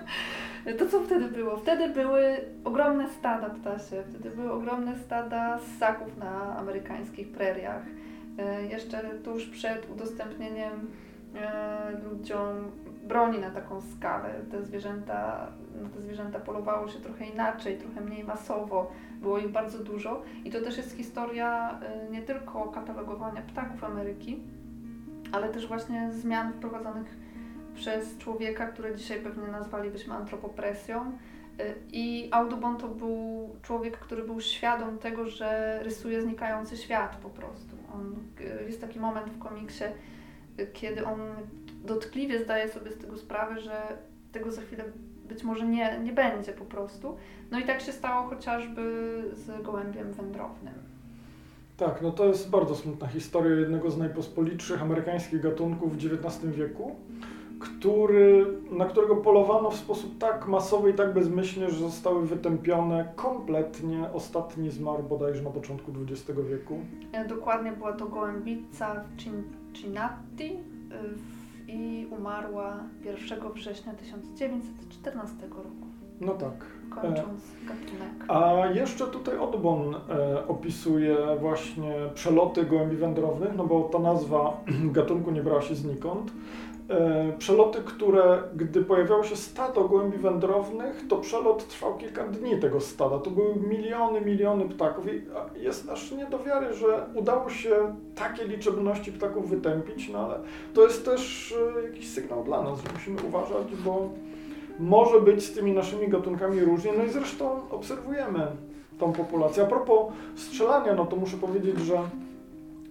To co wtedy było? Wtedy były ogromne stada ptasie, wtedy były ogromne stada ssaków na amerykańskich preriach. E, jeszcze tuż przed udostępnieniem e, ludziom broni na taką skalę. Te zwierzęta, na te zwierzęta polowało się trochę inaczej, trochę mniej masowo, było ich bardzo dużo. I to też jest historia e, nie tylko katalogowania ptaków Ameryki, ale też właśnie zmian wprowadzonych przez człowieka, które dzisiaj pewnie nazwalibyśmy antropopresją. Y, I Audubon to był człowiek, który był świadom tego, że rysuje znikający świat po prostu. On, y, jest taki moment w komiksie, y, kiedy on dotkliwie zdaje sobie z tego sprawę, że tego za chwilę być może nie, nie będzie po prostu. No i tak się stało chociażby z gołębiem wędrownym. Tak, no to jest bardzo smutna historia jednego z najpospolitszych amerykańskich gatunków w XIX wieku który, na którego polowano w sposób tak masowy i tak bezmyślnie, że zostały wytępione kompletnie. Ostatni zmarł bodajże na początku XX wieku. E, dokładnie była to gołębica Cincinnati i umarła 1 września 1914 roku. No tak. Kończąc gatunek. A jeszcze tutaj Odbon e, opisuje właśnie przeloty gołębi wędrownych, no bo ta nazwa gatunku nie brała się znikąd. E, przeloty, które gdy pojawiało się stado gołębi wędrownych, to przelot trwał kilka dni tego stada. To były miliony, miliony ptaków i jest aż nie do wiary, że udało się takie liczebności ptaków wytępić, no ale to jest też e, jakiś sygnał dla nas, że musimy uważać, bo może być z tymi naszymi gatunkami różnie, no i zresztą obserwujemy tą populację. A propos strzelania, no to muszę powiedzieć, że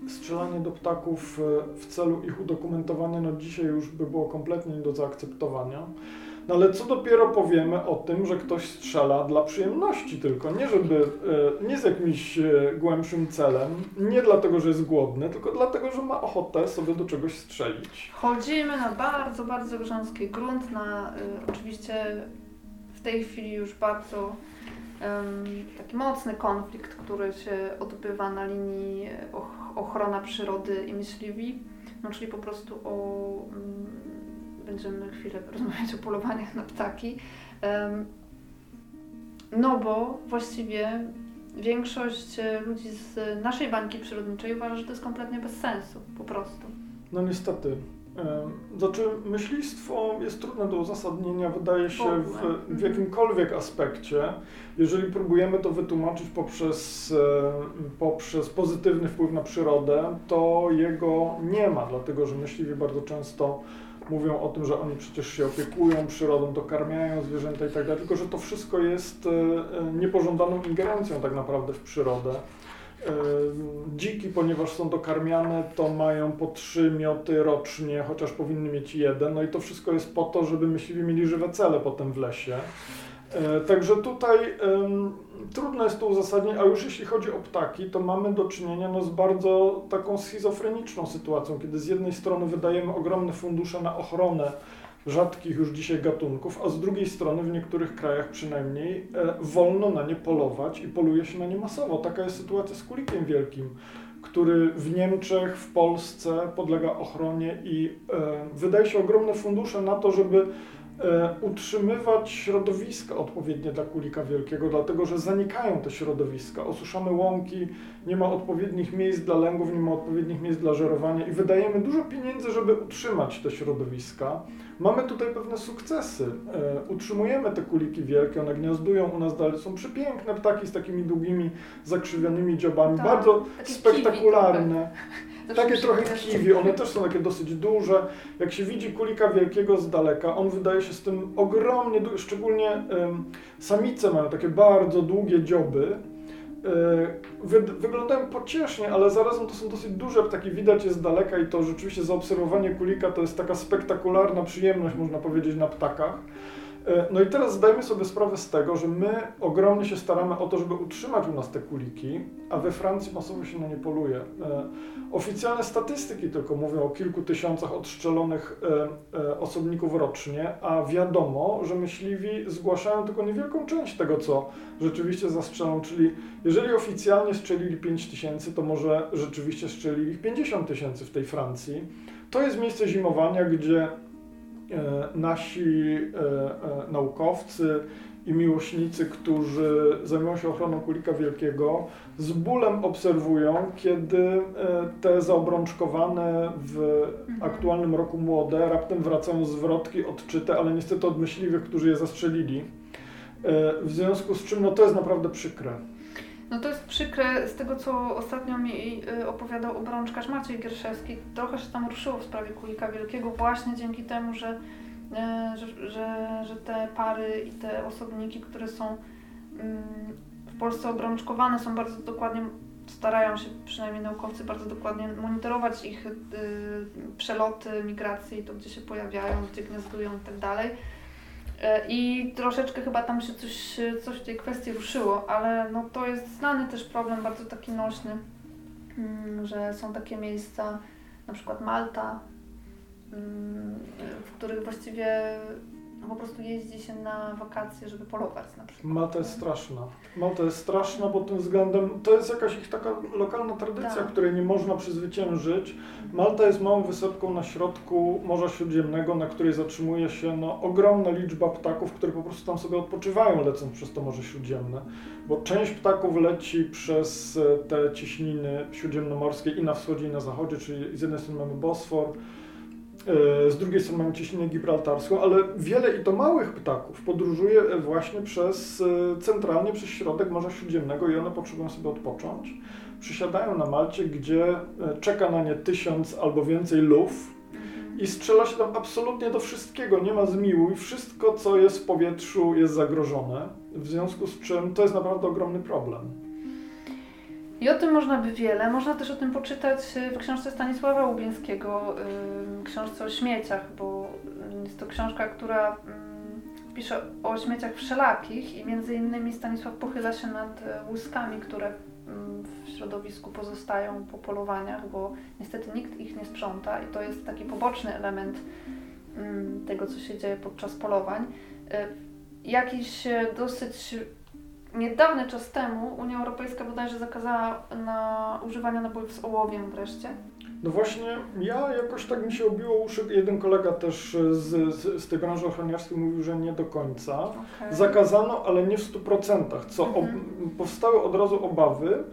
strzelanie do ptaków e, w celu ich udokumentowania, no dzisiaj już by było kompletnie nie do zaakceptowania. No ale co dopiero powiemy o tym, że ktoś strzela dla przyjemności tylko, nie żeby, e, nie z jakimś e, głębszym celem, nie dlatego, że jest głodny, tylko dlatego, że ma ochotę sobie do czegoś strzelić. Chodzimy na bardzo, bardzo grząski grunt, na y, oczywiście w tej chwili już bardzo taki mocny konflikt, który się odbywa na linii ochrona przyrody i myśliwi, no czyli po prostu o, będziemy chwilę rozmawiać o polowaniach na ptaki, no bo właściwie większość ludzi z naszej bańki przyrodniczej uważa, że to jest kompletnie bez sensu, po prostu. No niestety, znaczy, myślistwo jest trudne do uzasadnienia, wydaje się, w, w jakimkolwiek aspekcie. Jeżeli próbujemy to wytłumaczyć poprzez, poprzez pozytywny wpływ na przyrodę, to jego nie ma, dlatego że myśliwi bardzo często mówią o tym, że oni przecież się opiekują przyrodą, dokarmiają zwierzęta i tak dalej, tylko że to wszystko jest e, e, niepożądaną ingerencją tak naprawdę w przyrodę. Dziki, ponieważ są dokarmiane, to mają po trzy mioty rocznie, chociaż powinny mieć jeden. No i to wszystko jest po to, żeby myśliwi mieli żywe cele potem w lesie. E, także tutaj um, trudno jest to uzasadnić, a już jeśli chodzi o ptaki, to mamy do czynienia no, z bardzo taką schizofreniczną sytuacją, kiedy z jednej strony wydajemy ogromne fundusze na ochronę rzadkich już dzisiaj gatunków, a z drugiej strony w niektórych krajach przynajmniej e, wolno na nie polować i poluje się na nie masowo. Taka jest sytuacja z kulikiem wielkim, który w Niemczech, w Polsce podlega ochronie i e, wydaje się ogromne fundusze na to, żeby e, utrzymywać środowiska odpowiednie dla kulika wielkiego, dlatego że zanikają te środowiska. Osuszamy łąki, nie ma odpowiednich miejsc dla lęgów, nie ma odpowiednich miejsc dla żerowania i wydajemy dużo pieniędzy, żeby utrzymać te środowiska. Mamy tutaj pewne sukcesy. E, utrzymujemy te kuliki wielkie, one gniazdują u nas dalej. Są przepiękne ptaki z takimi długimi, zakrzywionymi dziobami, tak, bardzo spektakularne. Takie trochę kiwi, one też są takie dosyć duże. Jak się widzi kulika wielkiego z daleka, on wydaje się z tym ogromnie, szczególnie samice mają takie bardzo długie dzioby wy, wyglądają pociesznie, ale zarazem to są dosyć duże ptaki, widać je z daleka i to rzeczywiście zaobserwowanie kulika to jest taka spektakularna przyjemność, można powiedzieć, na ptakach. E, no i teraz zdajmy sobie sprawę z tego, że my ogromnie się staramy o to, żeby utrzymać u nas te kuliki, a we Francji masowo się na nie poluje. E, oficjalne statystyki tylko mówią o kilku tysiącach odstrzelonych e, osobników rocznie, a wiadomo, że myśliwi zgłaszają tylko niewielką część tego, co rzeczywiście zastrzelą, czyli jeżeli oficjalnie strzelili 5 tysięcy, to może rzeczywiście strzelili ich 50 tysięcy w tej Francji. To jest miejsce zimowania, gdzie nasi e, e, naukowcy i miłośnicy, którzy zajmują się ochroną kulika wielkiego, z bólem obserwują, kiedy te zaobrączkowane w mhm. aktualnym roku młode raptem wracają zwrotki odczyte, ale niestety od myśliwych, którzy je zastrzelili. W związku z czym no, to jest naprawdę przykre. No to jest przykre, z tego co ostatnio mi y, opowiadał obrączkarz Maciej Gierszewski, trochę się tam ruszyło w sprawie Kulika Wielkiego właśnie dzięki temu, że, y, że, że, że te pary i te osobniki, które są mm, w Polsce obrączkowane są bardzo dokładnie, starają się przynajmniej naukowcy bardzo dokładnie monitorować ich y, przeloty, migracje i to gdzie się pojawiają, gdzie gniazdują i tak I troszeczkę chyba tam się coś, coś w tej kwestii ruszyło, ale no to jest znany też problem, bardzo taki nośny, mm, że są takie miejsca, na przykład Malta, mm, w których właściwie no po prostu jeździ się na wakacje, żeby polować na przykład. Malta jest straszna. Malta jest straszna pod tym względem, to jest jakaś ich taka lokalna tradycja, tak. której nie można przezwyciężyć. Malta jest małą wysepką na środku Morza Śródziemnego, na której zatrzymuje się no, ogromna liczba ptaków, które po prostu tam sobie odpoczywają lecąc przez to Morze Śródziemne. Bo część ptaków leci przez e, te cieśniny śródziemnomorskie i na wschodzie i na zachodzie, czyli z jednej strony mamy Bosfor, z drugiej strony mamy cieśninę gibraltarską, ale wiele i to małych ptaków podróżuje właśnie przez, centralnie przez środek Morza Śródziemnego i one potrzebują sobie odpocząć. Przysiadają na Malcie, gdzie czeka na nie tysiąc albo więcej lów, i strzela się tam absolutnie do wszystkiego, nie ma zmiłuj, wszystko co jest w powietrzu jest zagrożone, w związku z czym to jest naprawdę ogromny problem. I o tym można by wiele. Można też o tym poczytać w książce Stanisława Łubieńskiego, książce o śmieciach, bo jest to książka, która pisze o śmieciach wszelakich i między innymi Stanisław pochyla się nad łuskami, które w środowisku pozostają po polowaniach, bo niestety nikt ich nie sprząta i to jest taki poboczny element mm, tego, co się dzieje podczas polowań. Jakiś dosyć niedawny czas temu Unia Europejska bodajże zakazała na używania nabojów z ołowiem wreszcie. No właśnie, ja jakoś tak mi się obiło uszy. Jeden kolega też z, z, z tej branży ochroniarskiej mówił, że nie do końca. Okay. Zakazano, ale nie w 100%, co mhm. powstały od razu obawy,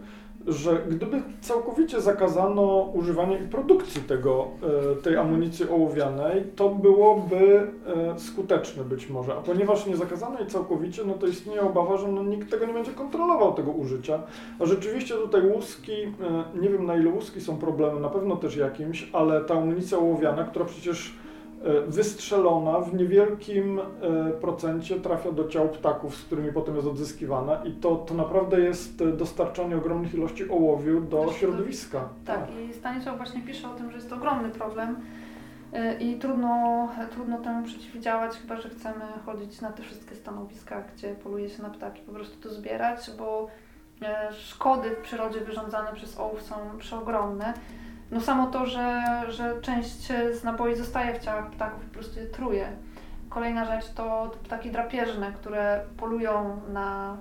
że gdyby całkowicie zakazano używania i produkcji tego, e, tej amunicji ołowianej, to byłoby e, skuteczne być może. A ponieważ nie zakazano jej całkowicie, no to istnieje obawa, że no nikt tego nie będzie kontrolował, tego użycia. A rzeczywiście tutaj łuski, e, nie wiem na ile łuski są problemem, na pewno też jakimś, ale ta amunicja ołowiana, która przecież wystrzelona w niewielkim e, procencie trafia do ciał ptaków, z którymi potem jest odzyskiwana i to, to naprawdę jest e, dostarczanie ogromnych ilości ołowiu do środowiska. Tak, tak, i Stanisław właśnie pisze o tym, że jest to ogromny problem i trudno, trudno temu przeciwdziałać, chyba że chcemy chodzić na te wszystkie stanowiska, gdzie poluje się na ptaki, po prostu to zbierać, bo szkody w przyrodzie wyrządzane przez ołów są przeogromne. No samo to, że, że część z naboi zostaje w ciałach ptaków i po prostu je truje. Kolejna rzecz to ptaki drapieżne, które polują na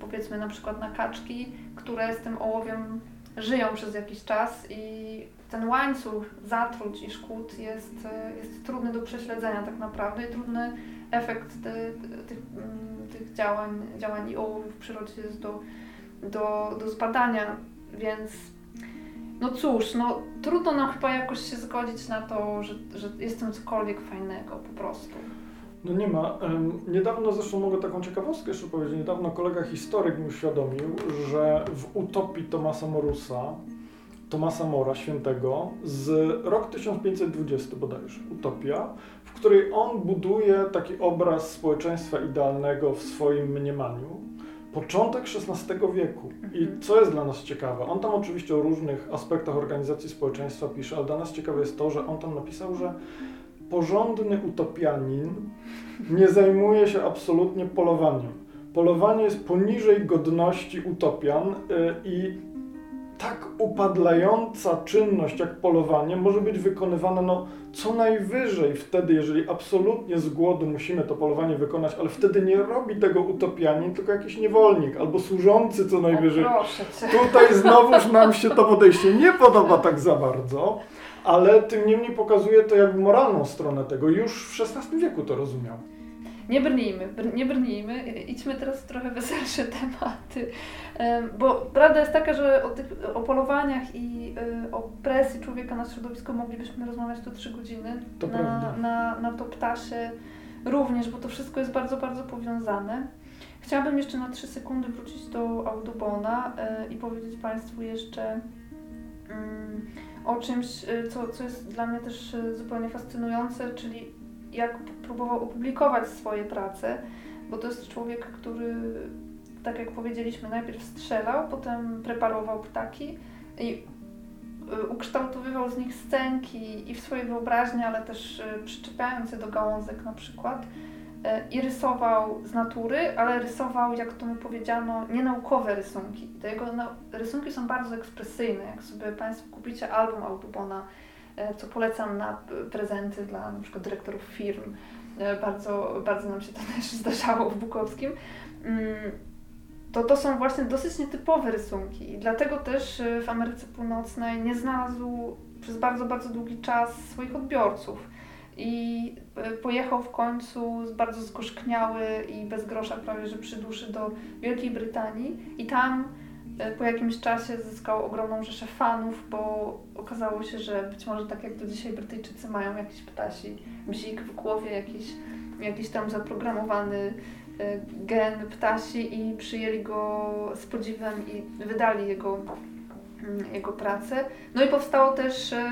powiedzmy na przykład na kaczki, które z tym ołowiem żyją przez jakiś czas i ten łańcuch zatruć i szkód jest, jest trudny do prześledzenia tak naprawdę i trudny efekt tych, tych działań, działań i ołów w przyrodzie jest do, do, do zbadania, więc no cóż, no trudno nam chyba jakoś się zgodzić na to, że, że jest tym cokolwiek fajnego po prostu. No nie ma. Niedawno zresztą mogę taką ciekawostkę jeszcze powiedzieć. Niedawno kolega historyk mi uświadomił, że w utopii Tomasa Morusa, Tomasa Mora świętego, z rok 1520 bodajże, utopia, w której on buduje taki obraz społeczeństwa idealnego w swoim mniemaniu początek XVI wieku. I mhm. co jest dla nas ciekawe? On tam oczywiście o różnych aspektach organizacji społeczeństwa pisze, ale dla nas ciekawe jest to, że on tam napisał, że porządny utopianin nie zajmuje się absolutnie polowaniem. Polowanie jest poniżej godności utopian y, i tak upadlająca czynność jak polowanie może być wykonywana no, co najwyżej wtedy, jeżeli absolutnie z głodu musimy to polowanie wykonać, ale wtedy nie robi tego utopianin, tylko jakiś niewolnik albo służący co najwyżej. Tutaj znowuż nam się to podejście nie podoba tak za bardzo, ale tym niemniej pokazuje to jakby moralną stronę tego. Już w XVI wieku to rozumiał nie brnijmy, br nie brnijmy, idźmy teraz w trochę weselsze tematy, bo prawda jest taka, że o, tych, o polowaniach i y, o presji człowieka na środowisko moglibyśmy rozmawiać tu trzy godziny, to na, na, na to ptasie również, bo to wszystko jest bardzo, bardzo powiązane. Chciałabym jeszcze na trzy sekundy wrócić do Audubona y, i powiedzieć Państwu jeszcze mm, o czymś, y, co, co jest dla mnie też zupełnie fascynujące, czyli jak próbował opublikować swoje prace, bo to jest człowiek, który, tak jak powiedzieliśmy, najpierw strzelał, potem preparował ptaki i y, ukształtowywał z nich scenki i w swojej wyobraźni, ale też y, przyczepiając je do gałązek na przykład. Y, I rysował z natury, ale rysował, jak to mu powiedziano, nienaukowe rysunki. Te jego rysunki są bardzo ekspresyjne. Jak sobie Państwo kupicie album Audubona, co polecam na prezenty dla na przykład dyrektorów firm. E, bardzo, bardzo nam się to też zdarzało w Bukowskim. Mm, to, to są właśnie dosyć nietypowe rysunki i dlatego też e, w Ameryce Północnej nie znalazł przez bardzo, bardzo długi czas swoich odbiorców. I pojechał w końcu bardzo zgorzkniały i bez grosza prawie że przy duszy do Wielkiej Brytanii i tam e, po jakimś czasie zyskał ogromną rzeszę fanów, bo okazało się, że być może tak jak do dzisiaj Brytyjczycy mają jakiś ptasi bzik w głowie, jakiś, jakiś tam zaprogramowany e, gen ptasi i przyjęli go z podziwem i wydali jego, mm, jego pracę. No i powstało też e,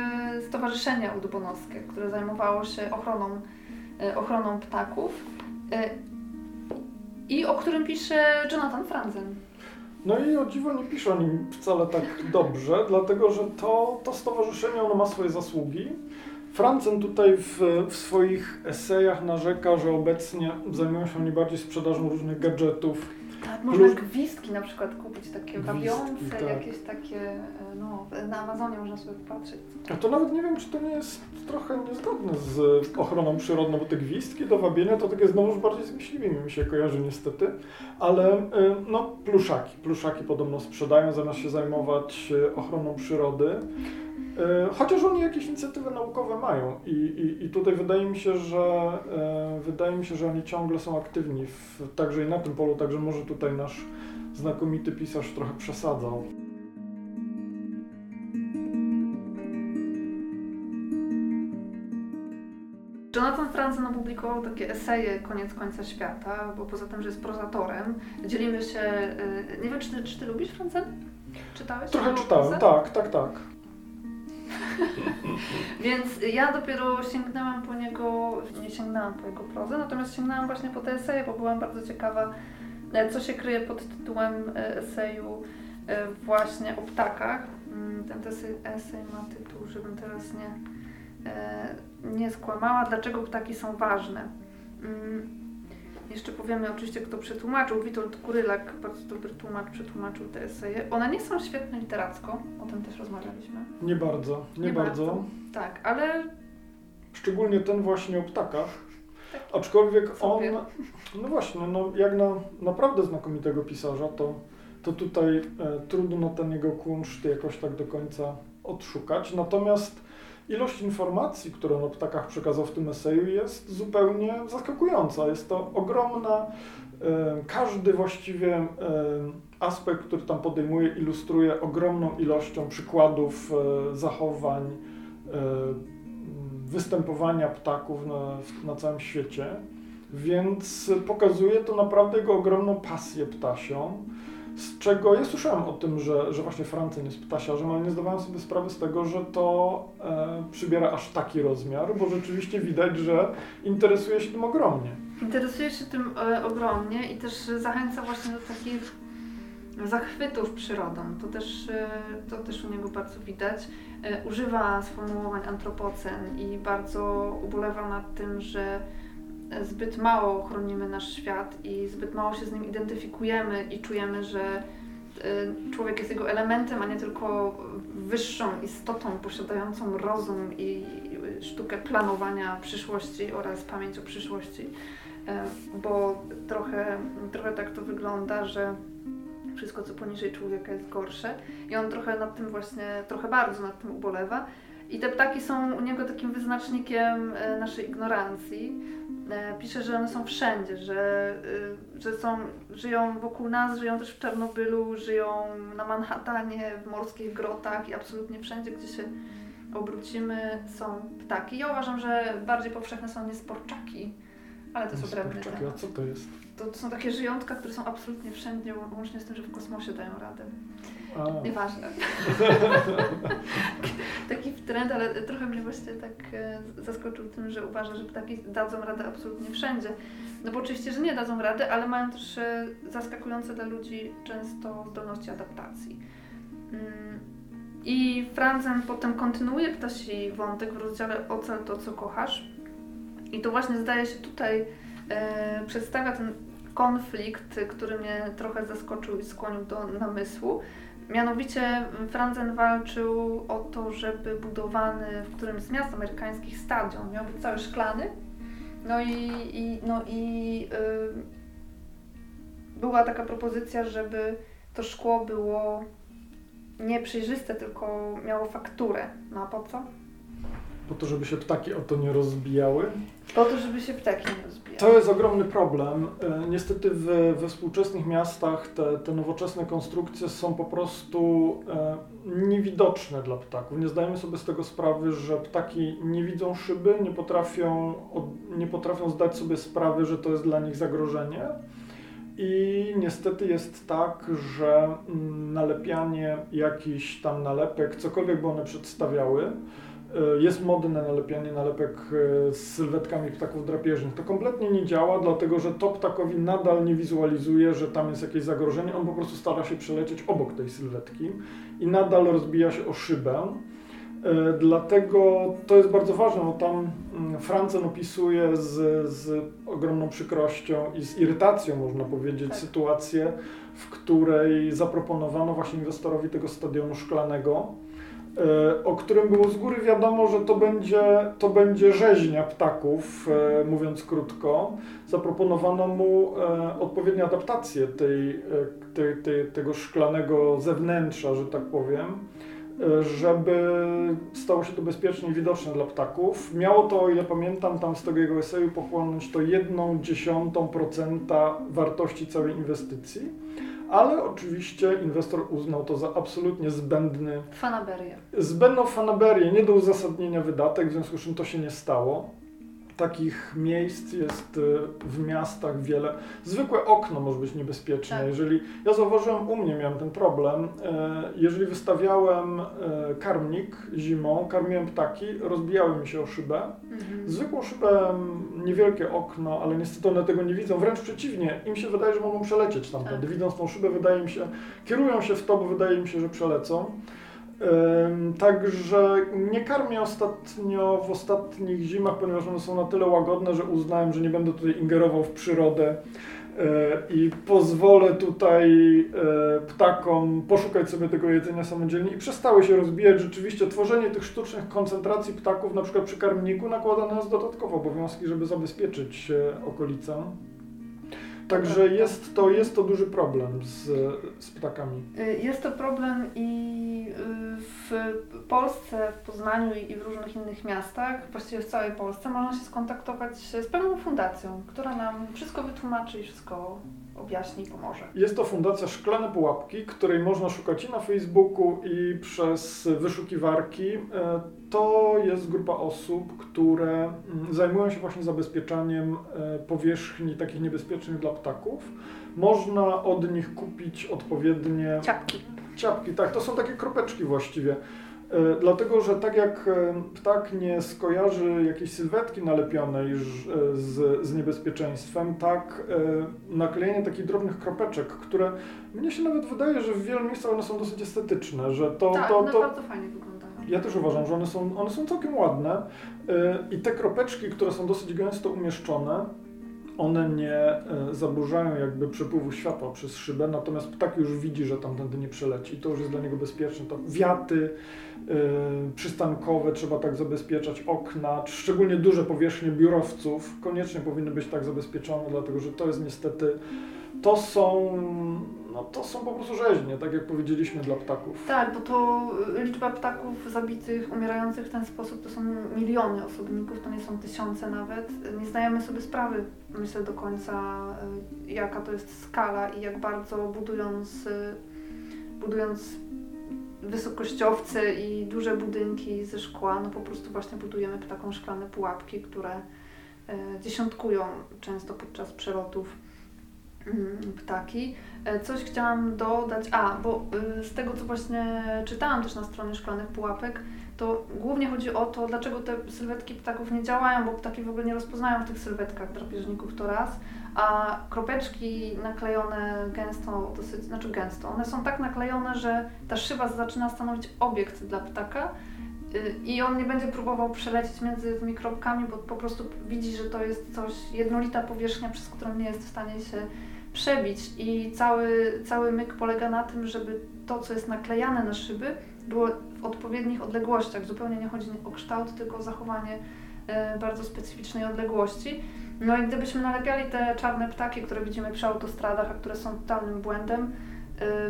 Stowarzyszenie Udubonowskie, które zajmowało się ochroną, ochroną ptaków i o którym pisze Jonathan Franzen. No i o dziwo nie pisze o nim wcale tak dobrze, dlatego że to, to stowarzyszenie ono ma swoje zasługi. Francen tutaj w, w, swoich esejach narzeka, że obecnie zajmują się oni bardziej sprzedażą różnych gadżetów, tak, można Plus... gwizdki na przykład kupić, takie bawiące, tak. jakieś takie, e, no, na Amazonie można sobie popatrzeć. A to nawet nie wiem, czy to nie jest trochę niezgodne z ochroną przyrodną, bo te gwizdki do wabienia to takie znowuż bardziej z myśliwymi mi się kojarzy niestety, ale e, no pluszaki, pluszaki podobno sprzedają zamiast się zajmować e, ochroną przyrody. E, chociaż oni jakieś inicjatywy naukowe mają i, i, i tutaj wydaje mi się, że e, wydaje mi się, że oni ciągle są aktywni w, także i na tym polu, także może tutaj nasz znakomity pisarz trochę przesadzał. Jonathan Franzen opublikował takie eseje Koniec końca świata, bo poza tym, że jest prozatorem, dzielimy się... E, nie wiem, czy ty, czy ty lubisz Franzen? Czytałeś? Trochę czytałem, tak, tak, tak. Więc ja dopiero sięgnęłam po niego, nie sięgnęłam po jego prozę, natomiast sięgnęłam właśnie po te eseje, bo byłam bardzo ciekawa, e, co się kryje pod tytułem e, eseju e, właśnie o ptakach. Mm, ten esej, esej ma tytuł, żebym teraz nie, nie skłamała, dlaczego ptaki są ważne. Jeszcze powiemy oczywiście, kto przetłumaczył. Witold Kurylak, bardzo dobry tłumacz, przetłumaczył te eseje. One nie są świetne literacko, o tym też rozmawialiśmy. Nie bardzo, nie, nie bardzo. bardzo. Tak, ale... Szczególnie ten właśnie o ptakach. Tak. Aczkolwiek on, no właśnie, no jak na naprawdę znakomitego pisarza, to, to tutaj e, trudno ten jego kunszt jakoś tak do końca odszukać. Natomiast ilość informacji, którą o ptakach przekazał w tym eseju jest zupełnie zaskakująca. Jest to ogromna, każdy właściwie aspekt, który tam podejmuje, ilustruje ogromną ilością przykładów e, zachowań, e, występowania ptaków na, na całym świecie. Więc pokazuje to naprawdę jego ogromną pasję ptasią z czego ja słyszałem o tym, że, że właśnie Francyn jest ptasiarzem, ale nie zdawałem sobie sprawy z tego, że to e, przybiera aż taki rozmiar, bo rzeczywiście widać, że interesuje się tym ogromnie. Interesuje się tym e, ogromnie i też zachęca właśnie do takich zachwytów przyrodą. To też, e, to też u niego bardzo widać. E, używa sformułowań antropocen i bardzo ubolewa nad tym, że zbyt mało chronimy nasz świat i zbyt mało się z nim identyfikujemy i czujemy, że y, człowiek jest jego elementem, a nie tylko wyższą istotą posiadającą rozum i sztukę planowania przyszłości oraz pamięć o przyszłości. Y, bo trochę, trochę tak to wygląda, że wszystko co poniżej człowieka jest gorsze i on trochę nad tym właśnie, trochę bardzo nad tym ubolewa. I te ptaki są u niego takim wyznacznikiem y, naszej ignorancji, E, pisze, że one są wszędzie, że, y, że są, żyją wokół nas, żyją też w Czarnobylu, żyją na Manhattanie, w morskich grotach i absolutnie wszędzie, gdzie się obrócimy, są ptaki. Ja uważam, że bardziej powszechne są niesporczaki, ale to jest odrębny temat. A co to jest? To, to są takie żyjątka, które są absolutnie wszędzie, łącznie z tym, że w kosmosie dają radę. A. Nieważne. Taki trend, ale trochę mnie właśnie tak e, zaskoczył tym, że uważa, że ptaki dadzą radę absolutnie wszędzie. No bo oczywiście, że nie dadzą rady, ale mają też e, zaskakujące dla ludzi często zdolności adaptacji. Mm, I Franzen potem kontynuuje ptasi wątek w rozdziale Ocal to, co kochasz. I to właśnie zdaje się tutaj e, przedstawia ten konflikt, który mnie trochę zaskoczył i skłonił do namysłu. Mianowicie Franzen walczył o to, żeby budowany w którymś z miast amerykańskich stadion miał być cały szklany. No i, i, no i yy, była taka propozycja, żeby to szkło było nie przejrzyste, tylko miało fakturę. No a po co? Po to, żeby się ptaki o to nie rozbijały? Po to, żeby się ptaki nie rozbijały. To jest ogromny problem. E, niestety w, we współczesnych miastach te, te nowoczesne konstrukcje są po prostu e, niewidoczne dla ptaków. Nie zdajemy sobie z tego sprawy, że ptaki nie widzą szyby, nie potrafią, nie potrafią zdać sobie sprawy, że to jest dla nich zagrożenie. I niestety jest tak, że mm, nalepianie jakichś tam nalepek, cokolwiek by one przedstawiały, jest modne nalepianie nalepek e, z sylwetkami ptaków drapieżnych. To kompletnie nie działa, dlatego że to ptakowi nadal nie wizualizuje, że tam jest jakieś zagrożenie. On po prostu stara się przelecieć obok tej sylwetki i nadal rozbija się o szybę. E, dlatego to jest bardzo ważne, bo tam mm, Francen opisuje z, z ogromną przykrością i z irytacją, można powiedzieć, tak. sytuację, w której zaproponowano właśnie inwestorowi tego stadionu szklanego, e, o którym było z góry wiadomo, że to będzie, to będzie rzeźnia ptaków, e, mówiąc krótko. Zaproponowano mu odpowiednie adaptacje tej, tej, tej, tego szklanego zewnętrza, że tak powiem żeby stało się to bezpiecznie i widoczne dla ptaków. Miało to, o ile pamiętam, tam z tego jego eseju pochłonąć to jedną dziesiątą procenta wartości całej inwestycji, ale oczywiście inwestor uznał to za absolutnie zbędny... Fanaberię. Zbędną fanaberię, nie do uzasadnienia wydatek, w związku z czym to się nie stało. Takich miejsc jest y, w miastach wiele. Zwykłe okno może być niebezpieczne. Tak. Jeżeli ja zauważyłem u mnie, miałem ten problem. E, jeżeli wystawiałem e, karmnik zimą, karmiłem ptaki, rozbijały mi się o szybę. Mhm. Zwykłą szybę, niewielkie okno, ale niestety one tego nie widzą. Wręcz przeciwnie, im się wydaje, że mogą przelecieć tam. Tak. Widząc tą szybę, wydaje mi się, kierują się w to, bo wydaje mi się, że przelecą. Także nie karmię ostatnio w ostatnich zimach, ponieważ one są na tyle łagodne, że uznałem, że nie będę tutaj ingerował w przyrodę e, i pozwolę tutaj e, ptakom poszukać sobie tego jedzenia samodzielnie i przestały się rozbijać. Rzeczywiście tworzenie tych sztucznych koncentracji ptaków, na przykład przy karmniku, nakłada na nas dodatkowe obowiązki, żeby zabezpieczyć okolicę. Także jest to, jest to duży problem z, z ptakami. Y, jest to problem i y, w Polsce, w Poznaniu i w różnych innych miastach, właściwie w całej Polsce, można się skontaktować z pewną fundacją, która nam wszystko wytłumaczy i wszystko objaśni pomoże. Jest to Fundacja Szklane Pułapki, której można szukać i na Facebooku, i przez wyszukiwarki. E, to jest grupa osób, które mm, zajmują się właśnie zabezpieczaniem e, powierzchni takich niebezpiecznych dla ptaków. Można od nich kupić odpowiednie... Ciapki. Ciapki, tak. To są takie kropeczki właściwie dlatego, że tak jak e, ptak nie skojarzy jakiejś sylwetki nalepionej e, z, z niebezpieczeństwem, tak naklejenie takich drobnych kropeczek, które mnie się nawet wydaje, że w wielu miejscach one są dosyć estetyczne, że to... Tak, to, to bardzo fajnie wyglądają. Ja też uważam, że one są, one są całkiem ładne i te kropeczki, które są dosyć gęsto umieszczone, one nie e, zaburzają jakby przepływu światła przez szybę, natomiast ptak już widzi, że tamtędy nie przeleci to już jest dla niego bezpieczne. To wiaty yy, przystankowe trzeba tak zabezpieczać, okna, szczególnie duże powierzchnie biurowców koniecznie powinny być tak zabezpieczone, dlatego że to jest niestety, to są no to są po prostu rzeźnie, tak jak powiedzieliśmy dla ptaków. Tak, bo to liczba ptaków zabitych, umierających w ten sposób to są miliony osobników, to nie są tysiące nawet. Nie zdajemy sobie sprawy, myślę do końca, y, jaka to jest skala i jak bardzo budując, y, budując wysokościowce i duże budynki ze szkła, no po prostu właśnie budujemy taką szklane pułapki, które y, dziesiątkują często podczas przelotów ptaki. E, coś chciałam dodać, a, bo y, z tego co właśnie czytałam też na stronie Szklanych Pułapek, to głównie chodzi o to, dlaczego te sylwetki ptaków nie działają, bo ptaki w ogóle nie rozpoznają w tych sylwetkach drapieżników to raz, a kropeczki naklejone gęsto, dosyć, znaczy gęsto, one są tak naklejone, że ta szyba zaczyna stanowić obiekt dla ptaka y, i on nie będzie próbował przelecieć między tymi kropkami, bo po prostu widzi, że to jest coś, jednolita powierzchnia, przez którą nie jest w stanie się przebić i cały, cały myk polega na tym, żeby to, co jest naklejane na szyby, było w odpowiednich odległościach. Zupełnie nie chodzi o kształt, tylko o zachowanie e, bardzo specyficznej odległości. No i gdybyśmy nalepiali te czarne ptaki, które widzimy przy autostradach, a które są totalnym błędem,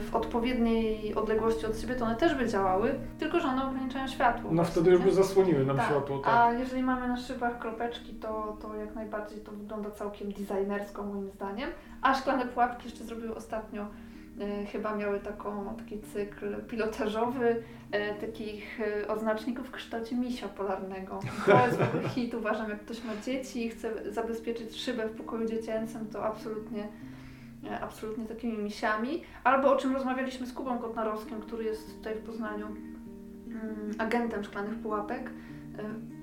w odpowiedniej odległości od siebie, to one też by działały, tylko że one ograniczają światło. No wtedy już by zasłoniły nam tak. światło. Tak. A jeżeli mamy na szybach kropeczki, to, to jak najbardziej to wygląda całkiem designersko moim zdaniem. A szklane pułapki jeszcze zrobiły ostatnio E, chyba miały taką, taki cykl pilotażowy e, takich e, oznaczników w kształcie misia polarnego. To jest hit, uważam, jak ktoś ma dzieci i chce zabezpieczyć szybę w pokoju dziecięcym, to absolutnie absolutnie takimi misiami. Albo o czym rozmawialiśmy z Kubą Kotnarowskim, który jest tutaj w Poznaniu mm, agentem szklanych pułapek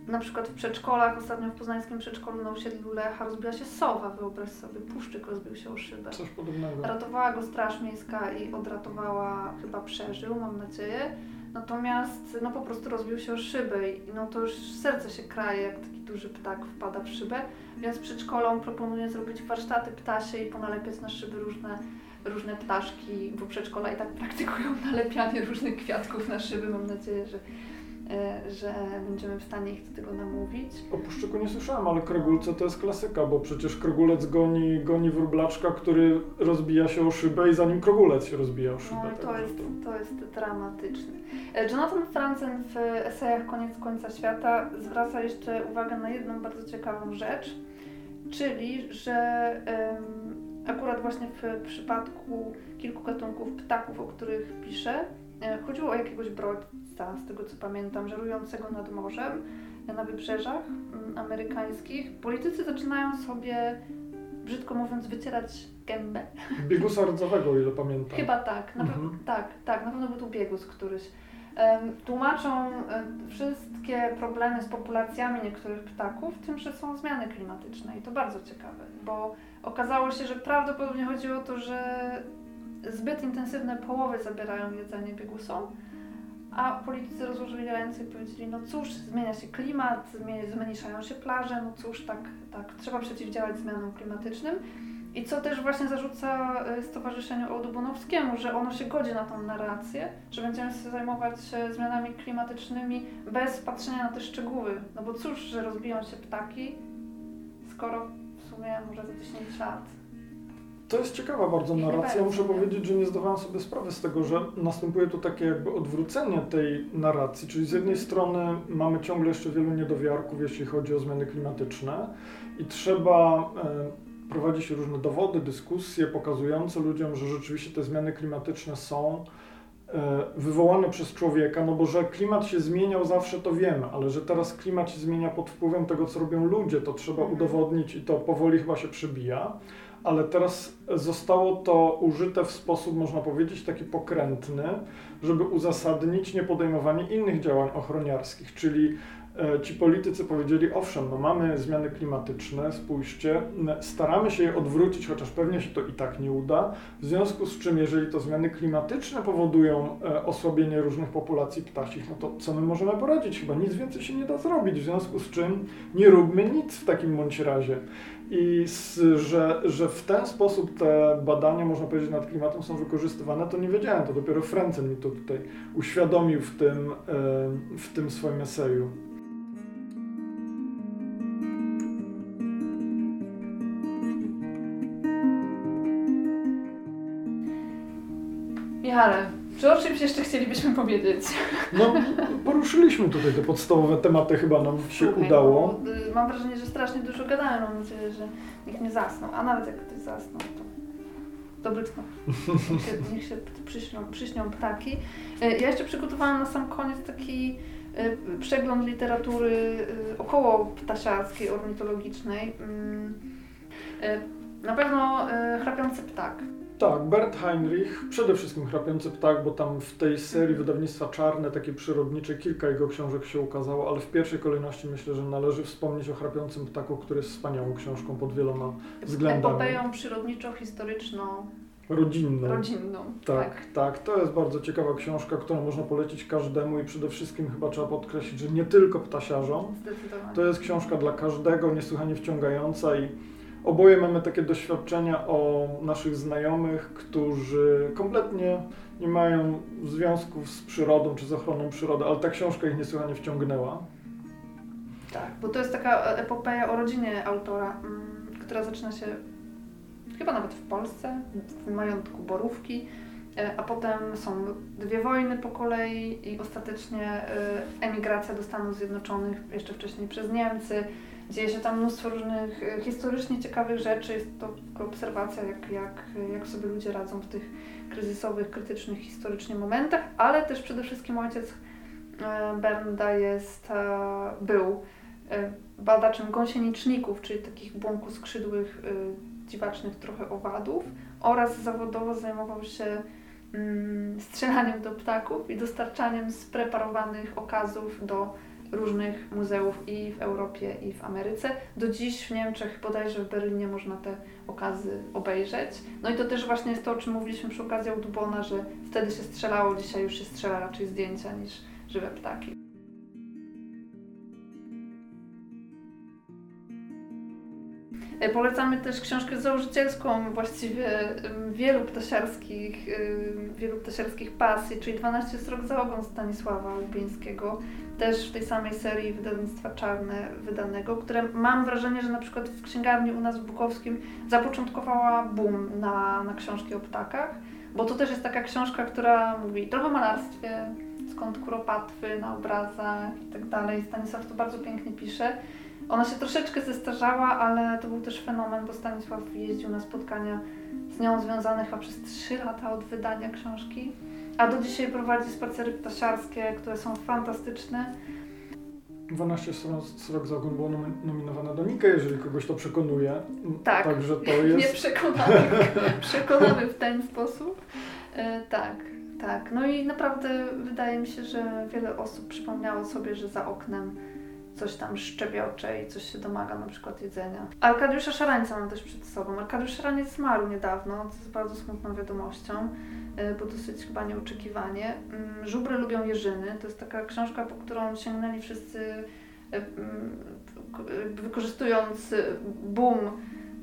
na przykład w przedszkolach, ostatnio w poznańskim przedszkolu na osiedlu Lecha rozbiła się sowa, wyobraź sobie, puszczyk rozbił się o szybę. Coś podobnego. Ratowała go Straż Miejska i odratowała, chyba przeżył, mam nadzieję. Natomiast no po prostu rozbił się o szybę i no to już serce się kraje, jak taki duży ptak wpada w szybę. Więc przedszkolom proponuję zrobić warsztaty ptasie i ponalepiać na szyby różne, różne ptaszki, bo przedszkola i tak praktykują nalepianie różnych kwiatków na szyby. Mam nadzieję, że że będziemy w stanie ich do tego namówić. O puszczyku nie słyszałem, ale krogulce to jest klasyka, bo przecież krogulec goni, goni wróblaczka, który rozbija się o szybę i zanim krogulec się rozbija o szybę. No, to, jest, to jest dramatyczne. E, Jonathan Franzen w esejach Koniec końca świata zwraca jeszcze uwagę na jedną bardzo ciekawą rzecz, czyli, że um, akurat właśnie w przypadku kilku gatunków ptaków, o których pisze, e, chodziło o jakiegoś brodźca, z tego co pamiętam, żerującego nad morzem na wybrzeżach mm, amerykańskich. Politycy zaczynają sobie, brzydko mówiąc, wycierać gębę. Biegusa rdzowego, ile pamiętam. Chyba tak, na mhm. tak, tak, na pewno był tu biegus któryś. Um, tłumaczą um, wszystkie problemy z populacjami niektórych ptaków tym, że są zmiany klimatyczne i to bardzo ciekawe, bo okazało się, że prawdopodobnie chodzi o to, że zbyt intensywne połowy zabierają jedzenie biegusom, a politycy rozłożyli ręce i powiedzieli, no cóż, zmienia się klimat, zmniejszają się plaże, no cóż, tak, tak, trzeba przeciwdziałać zmianom klimatycznym. I co też właśnie zarzuca y, Stowarzyszeniu Ołdubunowskiemu, że ono się godzi na tą narrację, że będziemy się zajmować zmianami klimatycznymi bez patrzenia na te szczegóły. No bo cóż, że rozbiją się ptaki, skoro w sumie może za 10 lat to jest ciekawa bardzo narracja. Muszę powiedzieć, że nie zdawałem sobie sprawy z tego, że następuje tu takie jakby odwrócenie tej narracji, czyli z jednej strony mamy ciągle jeszcze wielu niedowiarków, jeśli chodzi o zmiany klimatyczne i trzeba e, prowadzić różne dowody, dyskusje pokazujące ludziom, że rzeczywiście te zmiany klimatyczne są e, wywołane przez człowieka, no bo że klimat się zmieniał zawsze to wiemy, ale że teraz klimat się zmienia pod wpływem tego, co robią ludzie, to trzeba mhm. udowodnić i to powoli chyba się przebija ale teraz zostało to użyte w sposób, można powiedzieć, taki pokrętny, żeby uzasadnić niepodejmowanie innych działań ochroniarskich, czyli e, ci politycy powiedzieli, owszem, no mamy zmiany klimatyczne, spójrzcie, staramy się je odwrócić, chociaż pewnie się to i tak nie uda, w związku z czym, jeżeli to zmiany klimatyczne powodują e, osłabienie różnych populacji ptasich, no to co my możemy poradzić? Chyba nic więcej się nie da zrobić, w związku z czym nie róbmy nic w takim bądź razie. I że, że w ten sposób te badania, można powiedzieć, nad klimatem są wykorzystywane, to nie wiedziałem. To dopiero Francen mi to tutaj uświadomił w tym, e, w tym swoim eseju. Michale, czy o czymś jeszcze chcielibyśmy powiedzieć? No, poruszyliśmy tutaj te podstawowe tematy, chyba nam się Słuchaj, udało. No, y, mam wrażenie, że strasznie dużo gadałem, mam nadzieję, że nikt nie zasnął. A nawet jak ktoś zasnął, to dobry snów. Niech się, niech się przyśnią, przyśnią ptaki. Y, ja jeszcze przygotowałam na sam koniec taki y, przegląd literatury około ptasiarskiej, ornitologicznej. Mm, na pewno Chrapiący ptak tak, Bert Heinrich, przede wszystkim Chrapiący Ptak, bo tam w tej serii wydawnictwa Czarne, takie przyrodnicze, kilka jego książek się ukazało, ale w pierwszej kolejności myślę, że należy wspomnieć o Chrapiącym Ptaku, który jest wspaniałą książką pod wieloma względami. Epopeją przyrodniczo-historyczną. Rodzinną. Rodzinną. Tak, tak, tak, To jest bardzo ciekawa książka, którą można polecić każdemu i przede wszystkim chyba trzeba podkreślić, że nie tylko ptasiarzom. Zdecydowanie. To jest książka dla każdego, niesłychanie wciągająca i Oboje mamy takie doświadczenia o naszych znajomych, którzy kompletnie nie mają związków z przyrodą czy z ochroną przyrody, ale ta książka ich niesłychanie wciągnęła. Tak, bo to jest taka epopeja o rodzinie autora, mm, która zaczyna się chyba nawet w Polsce, w majątku Borówki. a potem są dwie wojny po kolei i ostatecznie emigracja do Stanów Zjednoczonych, jeszcze wcześniej przez Niemcy. Dzieje się tam mnóstwo różnych historycznie ciekawych rzeczy. Jest to obserwacja, jak, jak, jak sobie ludzie radzą w tych kryzysowych, krytycznych historycznie momentach, ale też przede wszystkim ojciec Bernda jest, był badaczem gąsieniczników, czyli takich błąkoskrzydłych, dziwacznych trochę owadów oraz zawodowo zajmował się mm, strzelaniem do ptaków i dostarczaniem spreparowanych okazów do różnych muzeów i w Europie, i w Ameryce. Do dziś w Niemczech, bodajże w Berlinie można te okazy obejrzeć. No i to też właśnie jest to, o czym mówiliśmy przy okazji Audubona, że wtedy się strzelało, dzisiaj już się strzela raczej zdjęcia niż żywe ptaki. E, polecamy też książkę założycielską właściwie wielu ptasiarskich, wielu ptasiarskich pasji, czyli 12 srok za ogon Stanisława Lubińskiego, też w tej samej serii wydawnictwa Czarne wydanego, które mam wrażenie, że na przykład w księgarni u nas w Bukowskim zapoczątkowała boom na, na książki o ptakach, bo to też jest taka książka, która mówi trochę o malarstwie, skąd kuropatwy na obrazach i tak dalej. Stanisław to bardzo pięknie pisze. Ona się troszeczkę zestarzała, ale to był też fenomen, bo Stanisław jeździł na spotkania z nią związane chyba przez 3 lata od wydania książki. A do dzisiaj prowadzi spacery ptasiarskie, które są fantastyczne. 12 srok za ogon było nominowane do Nika, jeżeli kogoś to przekonuje. Tak, Także to jest... nie przekonamy, przekonamy w ten sposób. E, tak, tak. No i naprawdę wydaje mi się, że wiele osób przypomniało sobie, że za oknem coś tam szczebiocze i coś się domaga, na przykład jedzenia. Arkadiusza Szarańca mam też przed sobą. Arkadiusz Szaraniec zmarł niedawno, co jest bardzo smutną wiadomością, y, bo dosyć chyba nieoczekiwanie. Mm, Żubry lubią jeżyny. To jest taka książka, po którą sięgnęli wszyscy y, mm, wykorzystując boom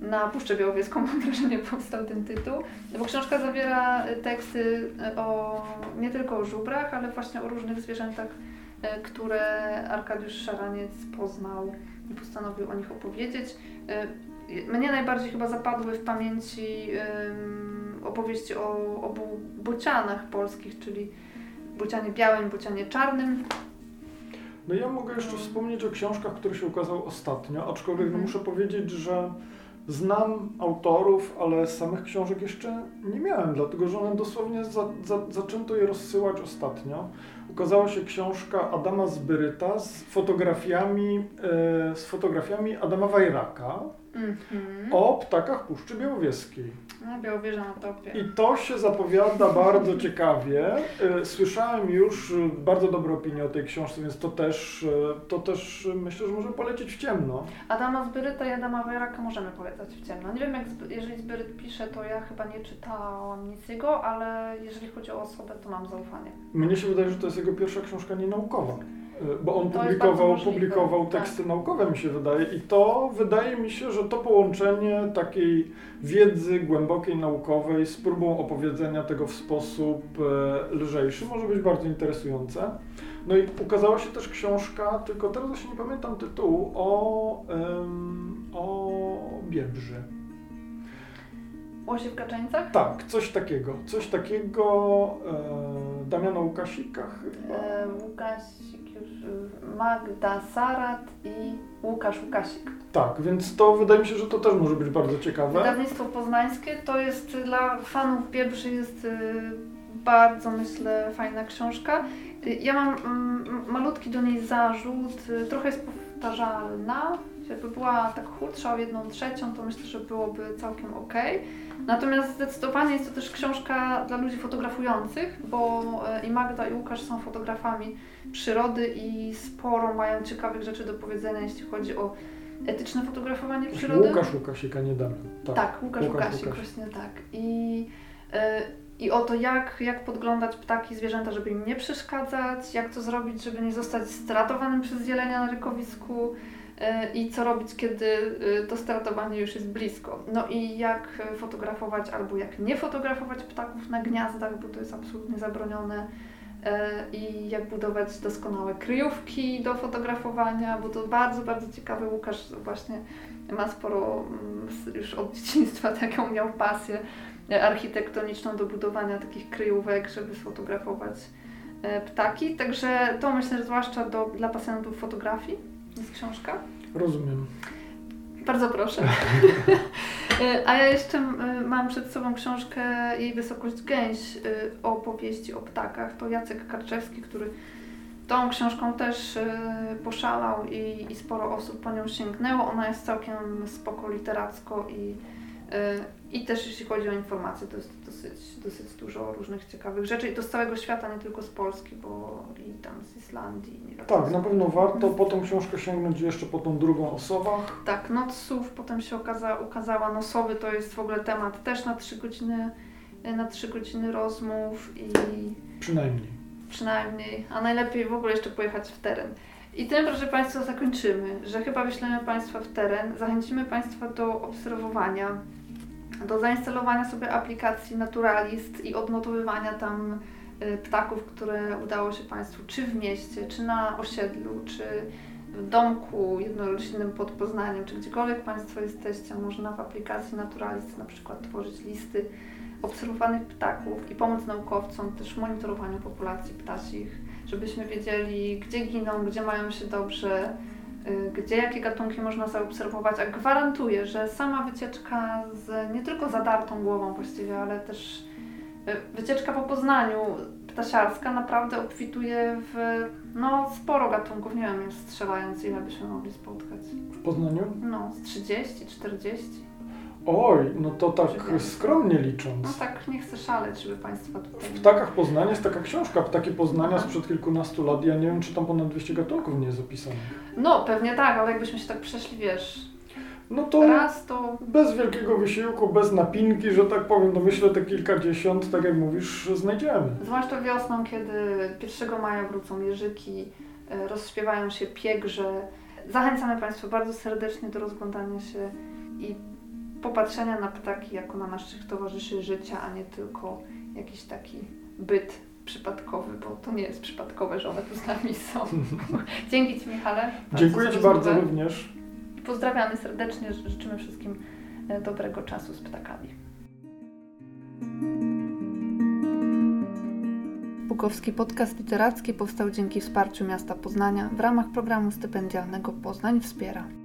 na Puszczę Białowieską, mam wrażenie, powstał ten tytuł, bo książka zawiera teksty o, nie tylko o żubrach, ale właśnie o różnych zwierzętach E, które Arkadiusz Szaraniec poznał i postanowił o nich opowiedzieć. E, mnie najbardziej chyba zapadły w pamięci opowieści o obu bocianach polskich, czyli bocianie białym, bocianie czarnym. No ja mogę jeszcze wspomnieć o książkach, które się ukazały ostatnio, aczkolwiek no mhm. muszę powiedzieć, że znam autorów, ale samych książek jeszcze nie miałem, dlatego że one dosłownie za, za, zaczęto je rozsyłać ostatnio ukazała się książka Adama Zbyryta z fotografiami, e, z fotografiami Adama Wajraka mm -hmm. o ptakach Puszczy Białowieskiej. No, Białowieża na topie. I to się zapowiada bardzo ciekawie. E, słyszałem już bardzo dobre opinie o tej książce, więc to też, e, to też myślę, że może polecieć w ciemno. Adama Zbyryta i Adama Wajraka możemy polecać w ciemno. Nie wiem, jak jeżeli Zbyryt pisze, to ja chyba nie czytałam nic jego, ale jeżeli chodzi o osobę, to mam zaufanie. Mnie się wydaje, że to jest jego pierwsza książka nienaukowa. E, bo on publikował, publikował tak. teksty tak. naukowe, mi się wydaje, i to wydaje mi się, że to połączenie takiej wiedzy głębokiej, naukowej z próbą opowiedzenia tego w sposób e, lżejszy może być bardzo interesujące. No i ukazała się też książka, tylko teraz właśnie nie pamiętam tytułu, o, um, o Biebrzy. Łosie w Kaczeńcach? Tak, coś takiego. Coś takiego e, Damiana Łukasika chyba. E, Łukasik Magda Sarat i Łukasz Łukasik. Tak, więc to wydaje mi się, że to też może być bardzo ciekawe. Wydawnictwo poznańskie to jest dla fanów Biebrzy jest y, bardzo, myślę, fajna książka. Y, ja mam mm, malutki do niej zarzut, trochę jest powtarzalna. Jakby była tak chudsza o jedną trzecią, to myślę, że byłoby całkiem ok. Natomiast zdecydowanie jest to też książka dla ludzi fotografujących, bo i Magda i Łukasz są fotografami przyrody i sporo mają ciekawych rzeczy do powiedzenia, jeśli chodzi o etyczne fotografowanie przyrody. Łukasz Łukasika, nie Damian. Tak, tak Łukasz, Łukasz Łukasik, Łukasz. właśnie tak. I, e, I o to, jak, jak podglądać ptaki, zwierzęta, żeby im nie przeszkadzać, jak to zrobić, żeby nie zostać stratowanym przez jelenia na rykowisku, E, i co robić, kiedy e, to startowanie już jest blisko. No i jak fotografować albo jak nie fotografować ptaków na gniazdach, bo to jest absolutnie zabronione. E, I jak budować doskonałe kryjówki do fotografowania, bo to bardzo, bardzo ciekawe. Łukasz właśnie ma sporo mm, już od dzieciństwa taką miał pasję architektoniczną do budowania takich kryjówek, żeby sfotografować ptaki. Także to myślę, że zwłaszcza do, dla pasjonatów fotografii jest książka. Rozumiem. Bardzo proszę. A ja jeszcze mam przed sobą książkę Jej Wysokość Gęś o powieści o ptakach. To Jacek Karczewski, który tą książką też poszalał i, i sporo osób po nią sięgnęło. Ona jest całkiem spoko literacko i, i też jeśli chodzi o informacje, to jest dosyć, dosyć dużo różnych ciekawych rzeczy i to z całego świata, nie tylko z Polski, bo i tam z Islandii. Nie tak, na pewno warto po tą książkę sięgnąć jeszcze po tą drugą osobach. Tak, Noców, potem się okaza, ukazała Nosowy, to jest w ogóle temat też na trzy godziny, na trzy godziny rozmów i... Przynajmniej. Przynajmniej, a najlepiej w ogóle jeszcze pojechać w teren. I tym, proszę Państwa, zakończymy, że chyba wyślemy Państwa w teren, zachęcimy Państwa do obserwowania do zainstalowania sobie aplikacji Naturalist i odnotowywania tam y, ptaków, które udało się Państwu czy w mieście, czy na osiedlu, czy w domku jednorodzinnym pod Poznaniem, czy gdziekolwiek Państwo jesteście, można w aplikacji Naturalist na przykład tworzyć listy obserwowanych ptaków i pomóc naukowcom też w monitorowaniu populacji ptacich, żebyśmy wiedzieli, gdzie giną, gdzie mają się dobrze, gdzie jakie gatunki można zaobserwować, a gwarantuję, że sama wycieczka z nie tylko zadartą głową właściwie, ale też y, wycieczka po Poznaniu ptasiarska naprawdę obfituje w no, sporo gatunków, nie wiem, strzelając ile byśmy mogli spotkać. W Poznaniu? No, z 30, 40. Oj, no to tak skromnie licząc. No tak, nie chcę szaleć, żeby Państwa tutaj... W Ptakach Poznania jest taka książka, Ptaki Poznania sprzed kilkunastu lat. Ja nie wiem, czy tam ponad 200 gatunków nie jest opisanych. No, pewnie tak, ale jakbyśmy się tak przeszli, wiesz... No to, Raz to bez wielkiego wysiłku, bez napinki, że tak powiem, no myślę te kilkadziesiąt, tak jak mówisz, znajdziemy. Zwłaszcza wiosną, kiedy 1 maja wrócą jeżyki, e, rozśpiewają się piegrze. Zachęcamy Państwa bardzo serdecznie do rozglądania się i popatrzenia na ptaki jako na naszych towarzyszy życia, a nie tylko jakiś taki byt przypadkowy, bo to nie jest przypadkowe, że one tu z nami są. Dzięki Ci Michale. Dziękuję Ci bardzo również. Pozdrawiamy serdecznie, życzymy wszystkim e, dobrego czasu z ptakami. Bukowski podcast literacki powstał dzięki wsparciu miasta Poznania w ramach programu stypendialnego Poznań Wspiera.